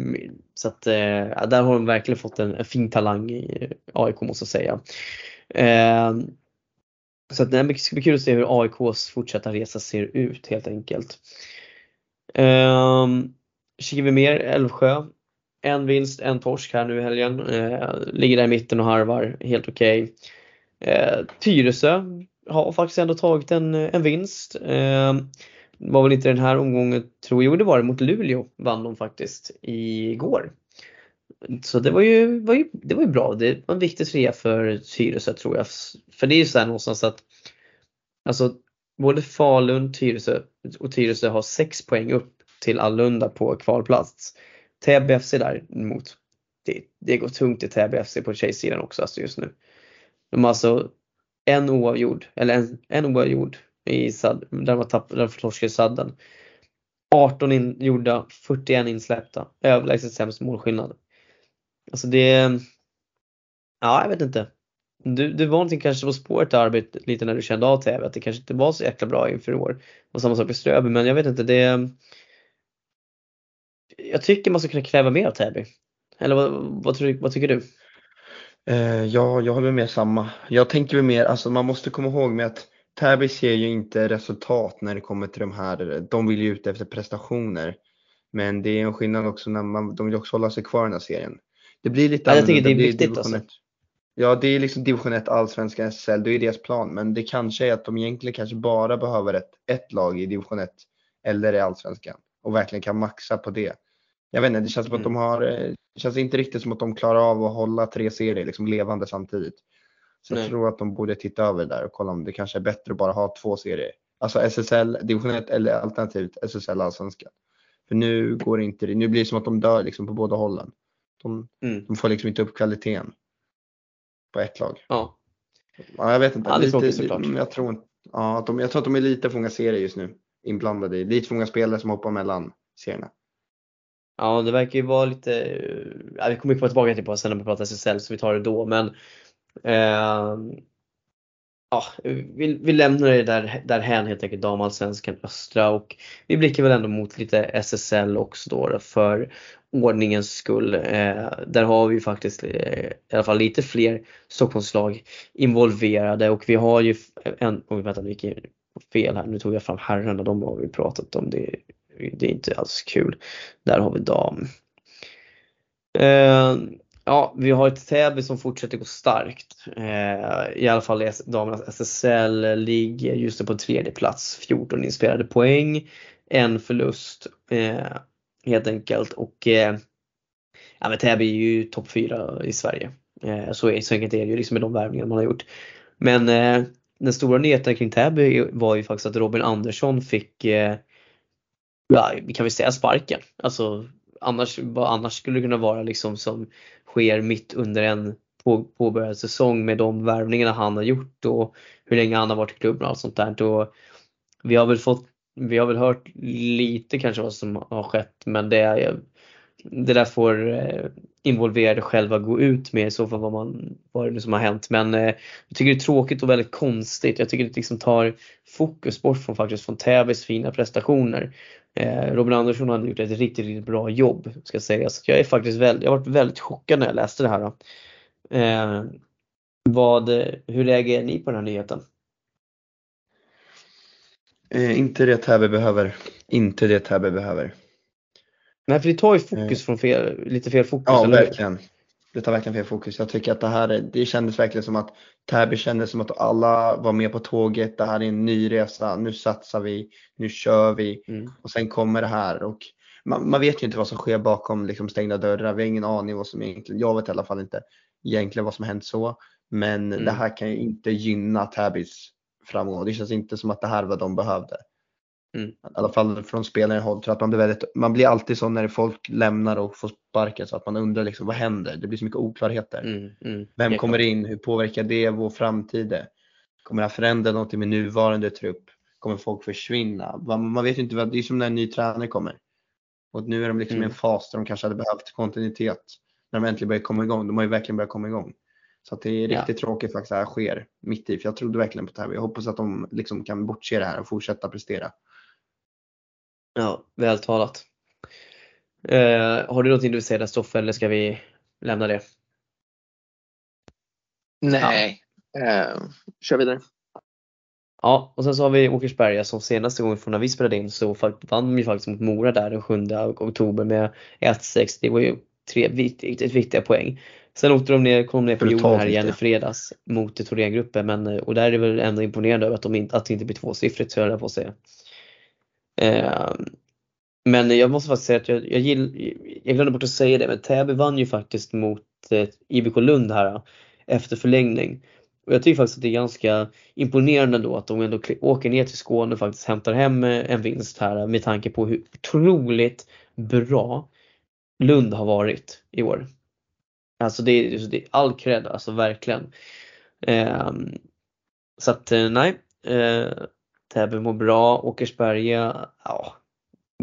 så att eh, där har de verkligen fått en, en fin talang i eh, AIK måste jag säga. Eh, så att nej, det ska bli kul att se hur AIKs fortsatta resa ser ut helt enkelt. Eh, kikar vi mer, Älvsjö. En vinst, en torsk här nu i helgen. Eh, ligger där i mitten och harvar, helt okej. Eh, Tyresö har faktiskt ändå tagit en, en vinst. Eh, var väl inte den här omgången, tror jag, jo det var det mot Luleå vann de faktiskt igår. Så det var ju, var ju, det var ju bra. Det var en viktig trea för Tyresö tror jag. För det är ju så här någonstans att alltså både Falun, Tyresö och Tyresö har sex poäng upp till Allunda på kvalplats. Täby FC däremot, det, det går tungt i Täby FC på tjejsidan också alltså just nu. De har alltså en oavgjord, eller en, en oavgjord i sad, där de har tappat, där de i sadden. 18 in, gjorda, 41 insläppta. Överlägset sämst målskillnad. Alltså det, ja jag vet inte. Du, du var någonting kanske på spåret där arbetet lite när du kände av Täby, att det kanske inte var så jäkla bra inför i år. Och samma sak med Ströby, men jag vet inte, det jag tycker man ska kunna kräva mer av Täby. Eller vad, vad, tror, vad tycker du? Eh, ja, jag håller med samma. Jag tänker väl mer, alltså man måste komma ihåg med att Täby ser ju inte resultat när det kommer till de här, de vill ju ut efter prestationer. Men det är en skillnad också när man, de vill också hålla sig kvar i den här serien. Det blir lite Ja, jag tycker det är viktigt division alltså. Ja, det är liksom division 1 allsvenskan SSL, det är deras plan. Men det kanske är att de egentligen kanske bara behöver ett, ett lag i division 1 eller i allsvenskan och verkligen kan maxa på det. Jag vet inte, det känns som att de har, eh, det känns inte riktigt som att de klarar av att hålla tre serier liksom levande samtidigt. Så Nej. jag tror att de borde titta över det där och kolla om det kanske är bättre att bara ha två serier. Alltså SSL division 1 eller alternativt SSL allsvenskan. För nu går det inte, nu blir det som att de dör liksom på båda hållen. De, Mm. de får liksom inte upp kvaliteten på ett lag. Ja. Ja, jag vet inte. Ja, det lite, såklart. jag, tror, ja, de, jag tror att de är lite för många serier just nu inblandade i. Lite för många spelare som hoppar mellan serierna. Ja, det verkar ju vara lite, ja, vi kommer ju komma tillbaka till det sen när vi pratar SSL så vi tar det då men eh, ja, vi, vi lämnar det där, därhän helt enkelt damallsvenskan östra och vi blickar väl ändå mot lite SSL också då, för ordningens skull. Eh, där har vi ju faktiskt eh, i alla fall lite fler Stockholmslag involverade och vi har ju en, oj vänta nu gick jag fel här, nu tog jag fram herrarna, de har vi pratat om, det, det är inte alls kul. Där har vi dam. Eh, ja, vi har ett Täby som fortsätter gå starkt. Eh, I alla fall i damernas SSL ligger just nu på tredje plats. 14 inspelade poäng, en förlust eh, helt enkelt. Och eh, ja, men Täby är ju topp 4 i Sverige. Eh, så, är, så enkelt är det ju liksom med de värvningar man har gjort. Men eh, den stora nyheten kring Täby var ju faktiskt att Robin Andersson fick, eh, ja, vi kan väl säga sparken. Alltså annars, vad annars skulle det kunna vara liksom som sker mitt under en på, påbörjad säsong med de värvningarna han har gjort och hur länge han har varit i klubben och allt sånt där. Då, vi har väl fått, vi har väl hört lite kanske vad som har skett men det är det där får eh, involverade själva gå ut med i så fall vad, man, vad det som har hänt. Men eh, jag tycker det är tråkigt och väldigt konstigt. Jag tycker det liksom tar fokus bort från faktiskt från Täbys fina prestationer. Eh, Robin Andersson har gjort ett riktigt, riktigt bra jobb ska jag säga. Så jag är faktiskt väldigt, jag varit väldigt chockad när jag läste det här. Eh, vad, hur reagerar ni på den här nyheten? Eh, inte det Täby behöver. Inte det Täby behöver. Nej, för det tar ju fokus från fel, lite fel fokus. Ja, verkligen. Det tar verkligen fel fokus. Jag tycker att det här, är- det kändes verkligen som att Täby kändes som att alla var med på tåget. Det här är en ny resa. Nu satsar vi. Nu kör vi. Mm. Och sen kommer det här och man, man vet ju inte vad som sker bakom liksom, stängda dörrar. Vi har ingen aning vad som egentligen, jag vet i alla fall inte egentligen vad som hänt så. Men Mm. det här kan ju inte gynna Täbys framgång. Det känns inte som att det här var de behövde. Mm. I alla fall från spelarens håll. Tror att man, blir väldigt, man blir alltid så när folk lämnar och får sparken så att man undrar liksom vad händer? Det blir så mycket oklarheter. Mm, mm, Vem kommer in? Hur påverkar det vår framtid? Kommer det här förändra någonting med nuvarande trupp? Kommer folk försvinna? Man, man vet ju inte, vad, det är som när en ny tränare kommer. Och nu är de liksom i Mm. en fas där de kanske hade behövt kontinuitet. När de äntligen börjar komma igång. De har ju verkligen börjat komma igång. Så det är Ja. riktigt tråkigt faktiskt att det här sker mitt i. För jag trodde verkligen på det här. Jag hoppas att de liksom kan bortse det här och fortsätta prestera. Ja, vältalat. Eh, har du någonting du vill säga där Stoffe eller ska vi lämna det? Nej, eh, kör vidare. Ja, och sen så har vi Åkersberga som senaste gången från när vi spelade in så vann de ju faktiskt mot Mora där den 7 oktober med 1-6. Det var ju tre riktigt viktiga poäng. Sen åkte de ner, kom ner på jorden här igen i fredags mot Thorengruppen men eh, och där är det väl ändå imponerande över att, de inte, att det inte blir tvåsiffrigt höll jag på att säga. Eh, men jag måste faktiskt säga att jag, jag, gill, jag glömde bort att säga det men Täby vann ju faktiskt mot eh, IBK Lund här efter förlängning. Och jag tycker faktiskt att det är ganska imponerande då att de ändå åker ner till Skåne och faktiskt hämtar hem eh, en vinst här eh, med tanke på hur otroligt bra Lund har varit i år. Alltså det är, det är all cred, alltså verkligen. Eh, så att eh, nej, eh, Täby mår bra, Åkersberga, ja,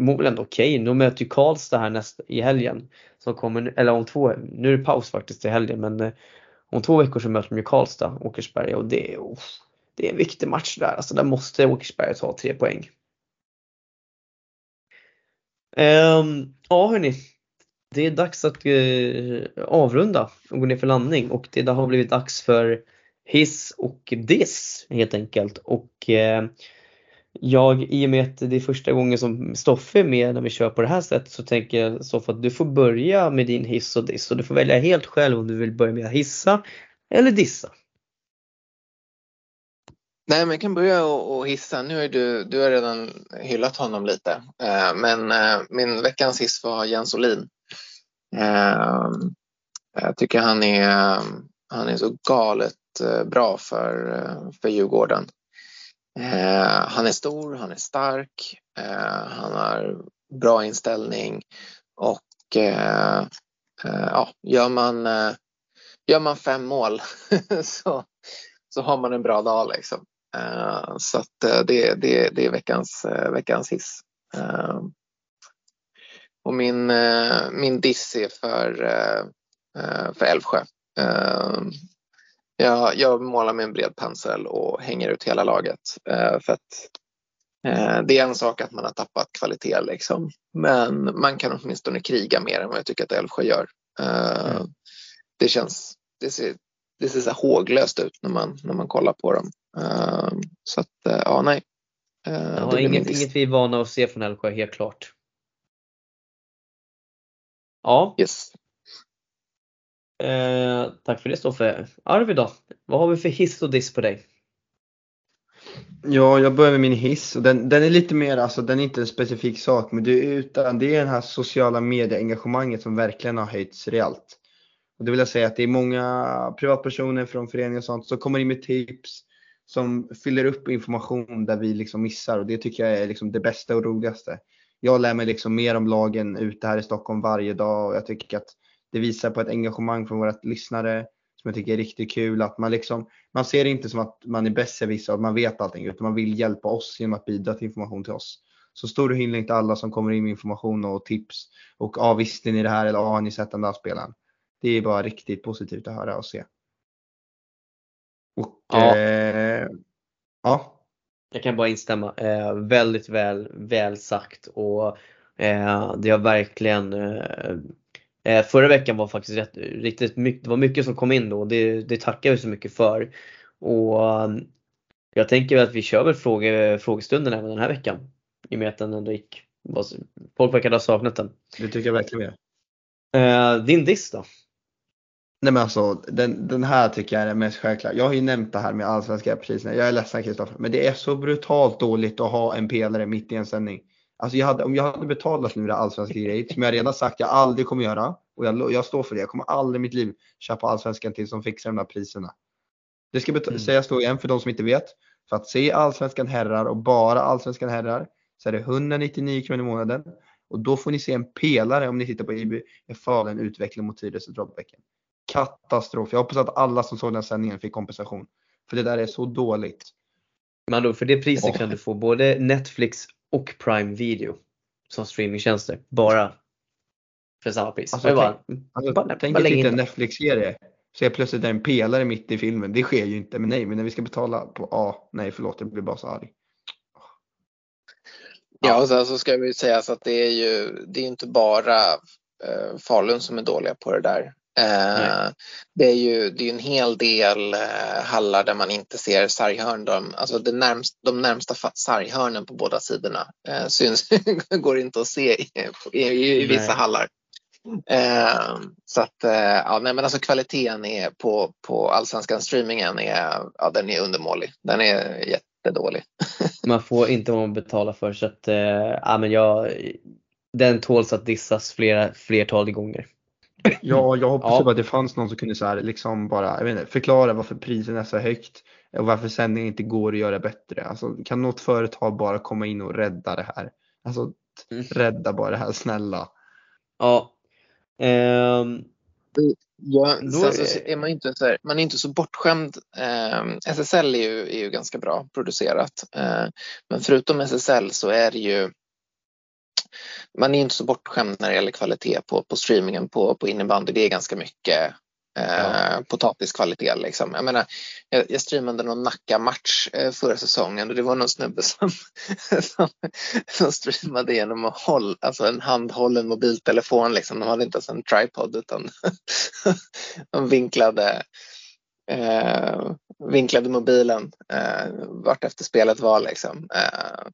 mår väl ändå okej. De möter ju Karlstad här nästa, i helgen. Som kommer, eller om två, nu är det paus faktiskt i helgen men eh, om två veckor så möter de ju Karlstad, Åkersberga och det, är- oh, det är en viktig match där. Alltså där måste Åkersberga ta tre poäng. Um, ja hörni, det är dags att uh, avrunda och gå ner för landning och det har blivit dags för hiss och diss helt enkelt. Och uh, jag, i och med att det är första gången som Stoffe är med när vi kör på det här sättet så tänker jag Stoffe att du får börja med din hiss och diss och du får välja helt själv om du vill börja med att hissa eller dissa. Nej, men jag kan börja och, och hissa. Nu är du, du har redan hyllat honom lite. Eh, men eh, min veckans hiss var Jens Olin. Eh, jag tycker han är, han är så galet eh, bra för, eh, för Djurgården. Eh, han är stor, han är stark, eh, han har bra inställning och eh, eh, ja, gör, man, eh, gör man fem mål så, så har man en bra dag. Liksom. Eh, så att, eh, det, det, det är veckans, eh, veckans hiss. Eh, och min, eh, min diss är för, eh, eh för Älvsjö. Eh, jag, jag målar med en bred pensel och hänger ut hela laget. Eh, för att eh, det är en sak att man har tappat kvalitet liksom. Men man kan åtminstone kriga mer än vad jag tycker att Älvsjö gör. Eh, Mm. Det känns, det ser, det ser så håglöst ut när man, när man kollar på dem. Eh, så att, eh, ja nej. Eh, Ja, inget, inget vi är vana att se från Älvsjö helt klart. Ja, Yes eh, tack för det Stoffe. Arvid då? Vad har vi för hiss och diss på dig? Ja, jag börjar med min hiss och den, den är lite mer, alltså den är inte en specifik sak, men det är, utan det är det här sociala medieengagemanget som verkligen har höjts rejält. Och det vill jag säga att det är många privatpersoner från föreningar och sånt som kommer in med tips, som fyller upp information där vi liksom missar och det tycker jag är liksom det bästa och roligaste. Jag lär mig liksom mer om lagen ute här i Stockholm varje dag och jag tycker att det visar på ett engagemang från våra lyssnare som jag tycker är riktigt kul. Att man, liksom, man ser det inte som att man är besserwisser och att man vet allting utan man vill hjälpa oss genom att bidra till information till oss. Så stor hyllning till alla som kommer in med information och tips. Och ja, visste ni det här eller ja, har ni sett den där spelaren? Det är bara riktigt positivt att höra och se. Och Ja. eh, ja, Jag kan bara instämma. Eh, väldigt väl, väl sagt och eh, det har verkligen eh, Förra veckan var faktiskt rätt, riktigt mycket, det var mycket som kom in då och det, det tackar vi så mycket för. Och eh, jag tänker att vi kör väl fråge, frågestunden även den här veckan. I och med att den ändå gick, folk verkar ha saknat den. det tycker jag verkligen. Eh, din diss då? Nej men alltså den, den här tycker jag är den mest självklara. Jag har ju nämnt det här med allsvenska priserna. Jag är ledsen Kristoffer, men det är så brutalt dåligt att ha en pelare mitt i en sändning. Alltså jag hade, om jag hade betalat nu det allsvenska grejer, som jag redan sagt jag aldrig kommer göra, och jag, jag står för det, jag kommer aldrig i mitt liv köpa allsvenskan till som fixar de där priserna. Det ska Mm. sägas då igen för de som inte vet. För att se allsvenskan herrar och bara allsvenskan herrar så är det 199 kronor i månaden. Och då får ni se en pelare om ni tittar på IB Falun utveckling mot Tyresö Drottbäcken. Katastrof. Jag hoppas att alla som såg den sändningen fick kompensation. För det där är så dåligt. Men då, för det priset Åh. kan du få både Netflix och Prime Video som streamingtjänster. Bara för samma pris. Alltså, Jag bara, Alltså, bara, tänk bara att titta en det. Netflix-serie. Så är plötsligt en pelare mitt i filmen. Det sker ju inte. Men nej, men när vi ska betala på A. nej förlåt, jag blir bara så arg. Ja, och sen så ska vi ju säga så att det är ju det är inte bara eh, Falun som är dåliga på det där. Eh, det är ju det är en hel del eh, hallar där man inte ser sarghörn. De, alltså det närmst, de närmsta sarghörnen på båda sidorna eh, syns, går inte att se i, i, i, i vissa Nej. hallar. Eh, så att eh, ja, nej, men alltså kvaliteten är på, på allsvenskan streamingen är, ja, den är undermålig. Den är jättedålig. Man får inte vad man betalar för så att, eh, ja men jag, den tåls att dissas flera, flertal gånger. Ja, jag hoppas Ja. bara att det fanns någon som kunde så här, liksom bara, jag vet inte, förklara varför priset är så högt och varför sändningen inte går att göra bättre. Alltså, kan något företag bara komma in och rädda det här? Alltså, Mm. rädda bara det här, snälla. Ja. Ehm, Ja, Då sen är- så är man inte så, här, man är inte så bortskämd. Eh, SSL är ju, är ju ganska bra producerat. Eh, men förutom SSL så är det ju man är inte så bortskämd när det gäller kvalitet på, på streamingen på, på innebandy. Det är ganska mycket eh, potatiskvalitet. Liksom. Jag, menar, jag, jag streamade någon Nacka-match eh, förra säsongen och det var någon snubbe som, som, som streamade genom att hålla, alltså en handhållen mobiltelefon. Liksom. De hade inte ens en tripod utan de vinklade, eh, vinklade mobilen eh, vart efter spelet var. Liksom. Eh,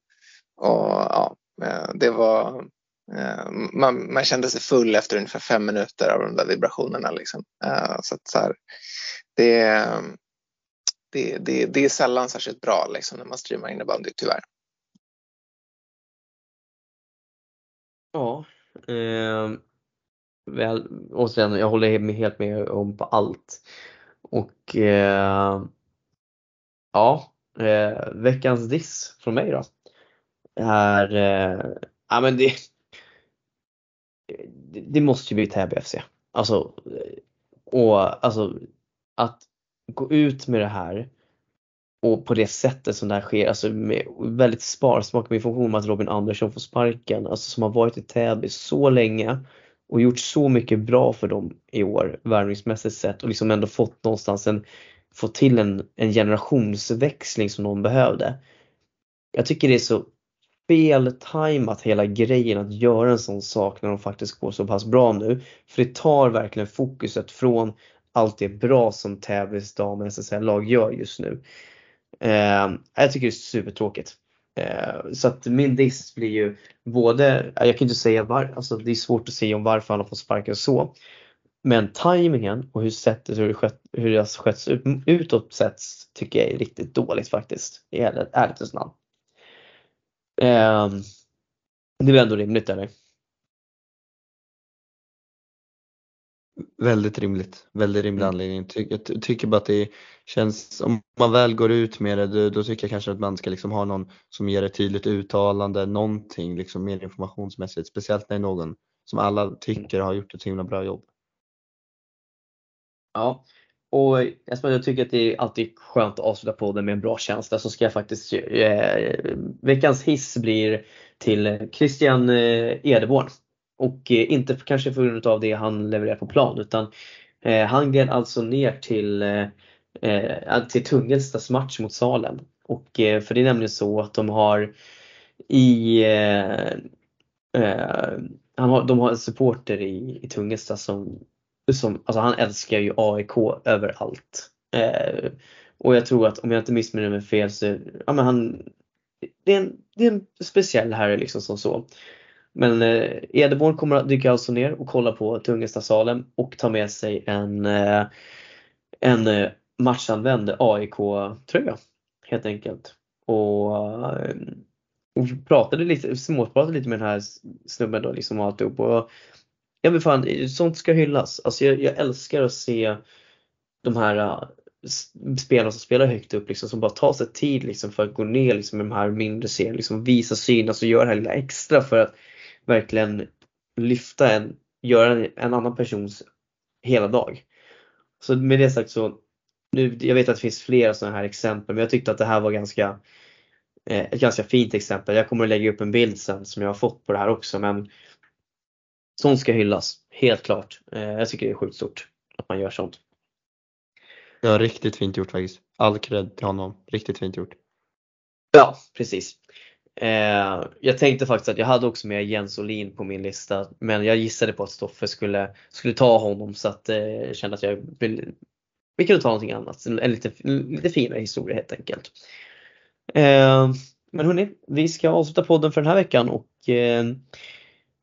och ja, Eh, det var eh, man, man kände sig full efter ungefär fem minuter av de där vibrationerna. Liksom. Eh, så att så här, det, det, det, det är sällan särskilt bra liksom, när man streamar innebandy, tyvärr. ja. eh, väl, återigen, jag håller helt med om på allt. Och eh, ja, eh, veckans diss från mig då. Är, eh, ja men det, det, måste ju bli Täby FC. Alltså, eh, och alltså att gå ut med det här och på det sättet som det här sker, alltså med väldigt sparsmak med information om att Robin Andersson får sparken, alltså som har varit i Täby så länge och gjort så mycket bra för dem i år värvningsmässigt sett och liksom ändå fått någonstans en, fått till en, en generationsväxling som de behövde. Jag tycker det är så feltajmat hela grejen att göra en sån sak när de faktiskt går så pass bra nu. För det tar verkligen fokuset från allt det bra som Täbys dam och SSL-lag gör just nu. Eh, jag tycker det är supertråkigt. Eh, så att min diss blir ju både, jag kan inte säga var, alltså det är svårt att säga om varför han har fått sparken så. Men tajmingen och hur sättet hur det, skött, hur det har skötts ut, utåt sett tycker jag är riktigt dåligt faktiskt. I ärligt- ärlighetens namn. Eh, det är väl ändå rimligt eller? Väldigt rimligt, väldigt rimlig Mm. anledning. Jag ty- tycker bara att det känns, om man väl går ut med det, då, tycker jag kanske att man ska liksom ha någon som ger ett tydligt uttalande, någonting liksom mer informationsmässigt. Speciellt när det är någon som alla tycker har gjort ett så himla bra jobb. Ja, och eftersom jag tycker att det är alltid skönt att avsluta podden med en bra känsla så ska jag faktiskt, eh, veckans hiss blir till Christian eh, Edeborn. Och eh, inte för- kanske på grund av det han levererar på plan utan eh, han gled alltså ner till, eh, eh till Tungelstads match mot Salem. Och eh, för det är nämligen så att de har i eh, eh, han har, de har en supporter i, i Tungelsta som som, alltså han älskar ju AIK överallt. Eh, och jag tror att om jag inte missminner mig fel så, ja men han, det är en, det är en speciell herre liksom som så. Men eh, Edeborn kommer att dyka alltså ner och kolla på Tungesta Salem och ta med sig en, eh, en eh, matchanvänd AIK-tröja helt enkelt. Och, eh, och pratade lite, småpratade lite med den här snubben då liksom och alltihop. Och Ja men fan, sånt ska hyllas. Alltså jag, jag älskar att se de här äh, spelarna som spelar högt upp liksom, som bara tar sig tid liksom, för att gå ner liksom, i de här mindre serierna, liksom, visa synas och göra det här lilla extra för att verkligen lyfta en, göra en, en annan persons hela dag. Så med det sagt så, nu, jag vet att det finns flera sådana här exempel men jag tyckte att det här var ganska eh, ett ganska fint exempel. Jag kommer att lägga upp en bild sen som jag har fått på det här också men Sånt ska hyllas, helt klart. Eh, jag tycker det är sjukt stort att man gör sånt. Ja, riktigt fint gjort faktiskt. All cred till honom. Riktigt fint gjort. Ja, precis. Eh, jag tänkte faktiskt att jag hade också med Jens Olin på min lista men jag gissade på att Stoffe skulle, skulle ta honom så att eh, jag kände att jag vill, vi kunde ta någonting annat. En lite, lite finare historia helt enkelt. Eh, men hörni, vi ska avsluta podden för den här veckan och eh,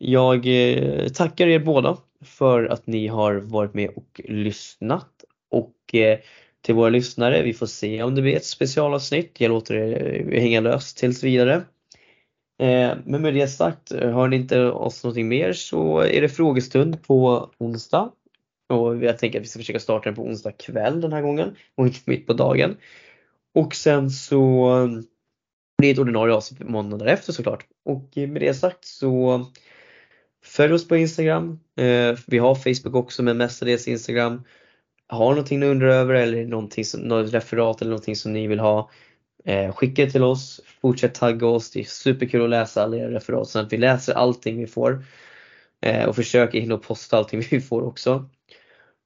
jag eh, tackar er båda för att ni har varit med och lyssnat. Och eh, till våra lyssnare, vi får se om det blir ett specialavsnitt. Jag låter det eh, hänga löst tills vidare. Men med det sagt, hör ni inte oss någonting mer så är det frågestund på onsdag. Och jag tänker att vi ska försöka starta den på onsdag kväll den här gången och inte mitt på dagen. Och sen så blir det ett ordinarie avsnitt måndag därefter såklart. Och med det sagt så Följ oss på Instagram. Eh, vi har Facebook också men mestadels Instagram. Har någonting ni undrar över eller någonting som, något referat eller någonting som ni vill ha. Eh, skicka det till oss. Fortsätt tagga oss. Det är superkul att läsa alla era referat. Så att vi läser allting vi får. Eh, och försöker hinna posta allting vi får också.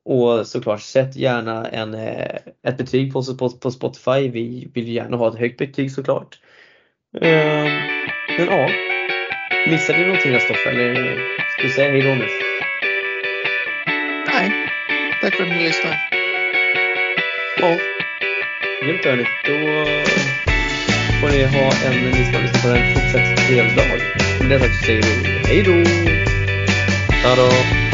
Och såklart sätt gärna en, eh, ett betyg på oss på, på Spotify. Vi vill gärna ha ett högt betyg såklart. Eh, men ja. Missade du någonting där Stoffe? Eller ska du säga hej då nu? Nej, tack för att ni lyssnade. Ja. Grymt hörni. Då får ni ha en, ni lyssna på en fortsatt trevlig dag. Med det sagt så säger vi hej då! Hej då!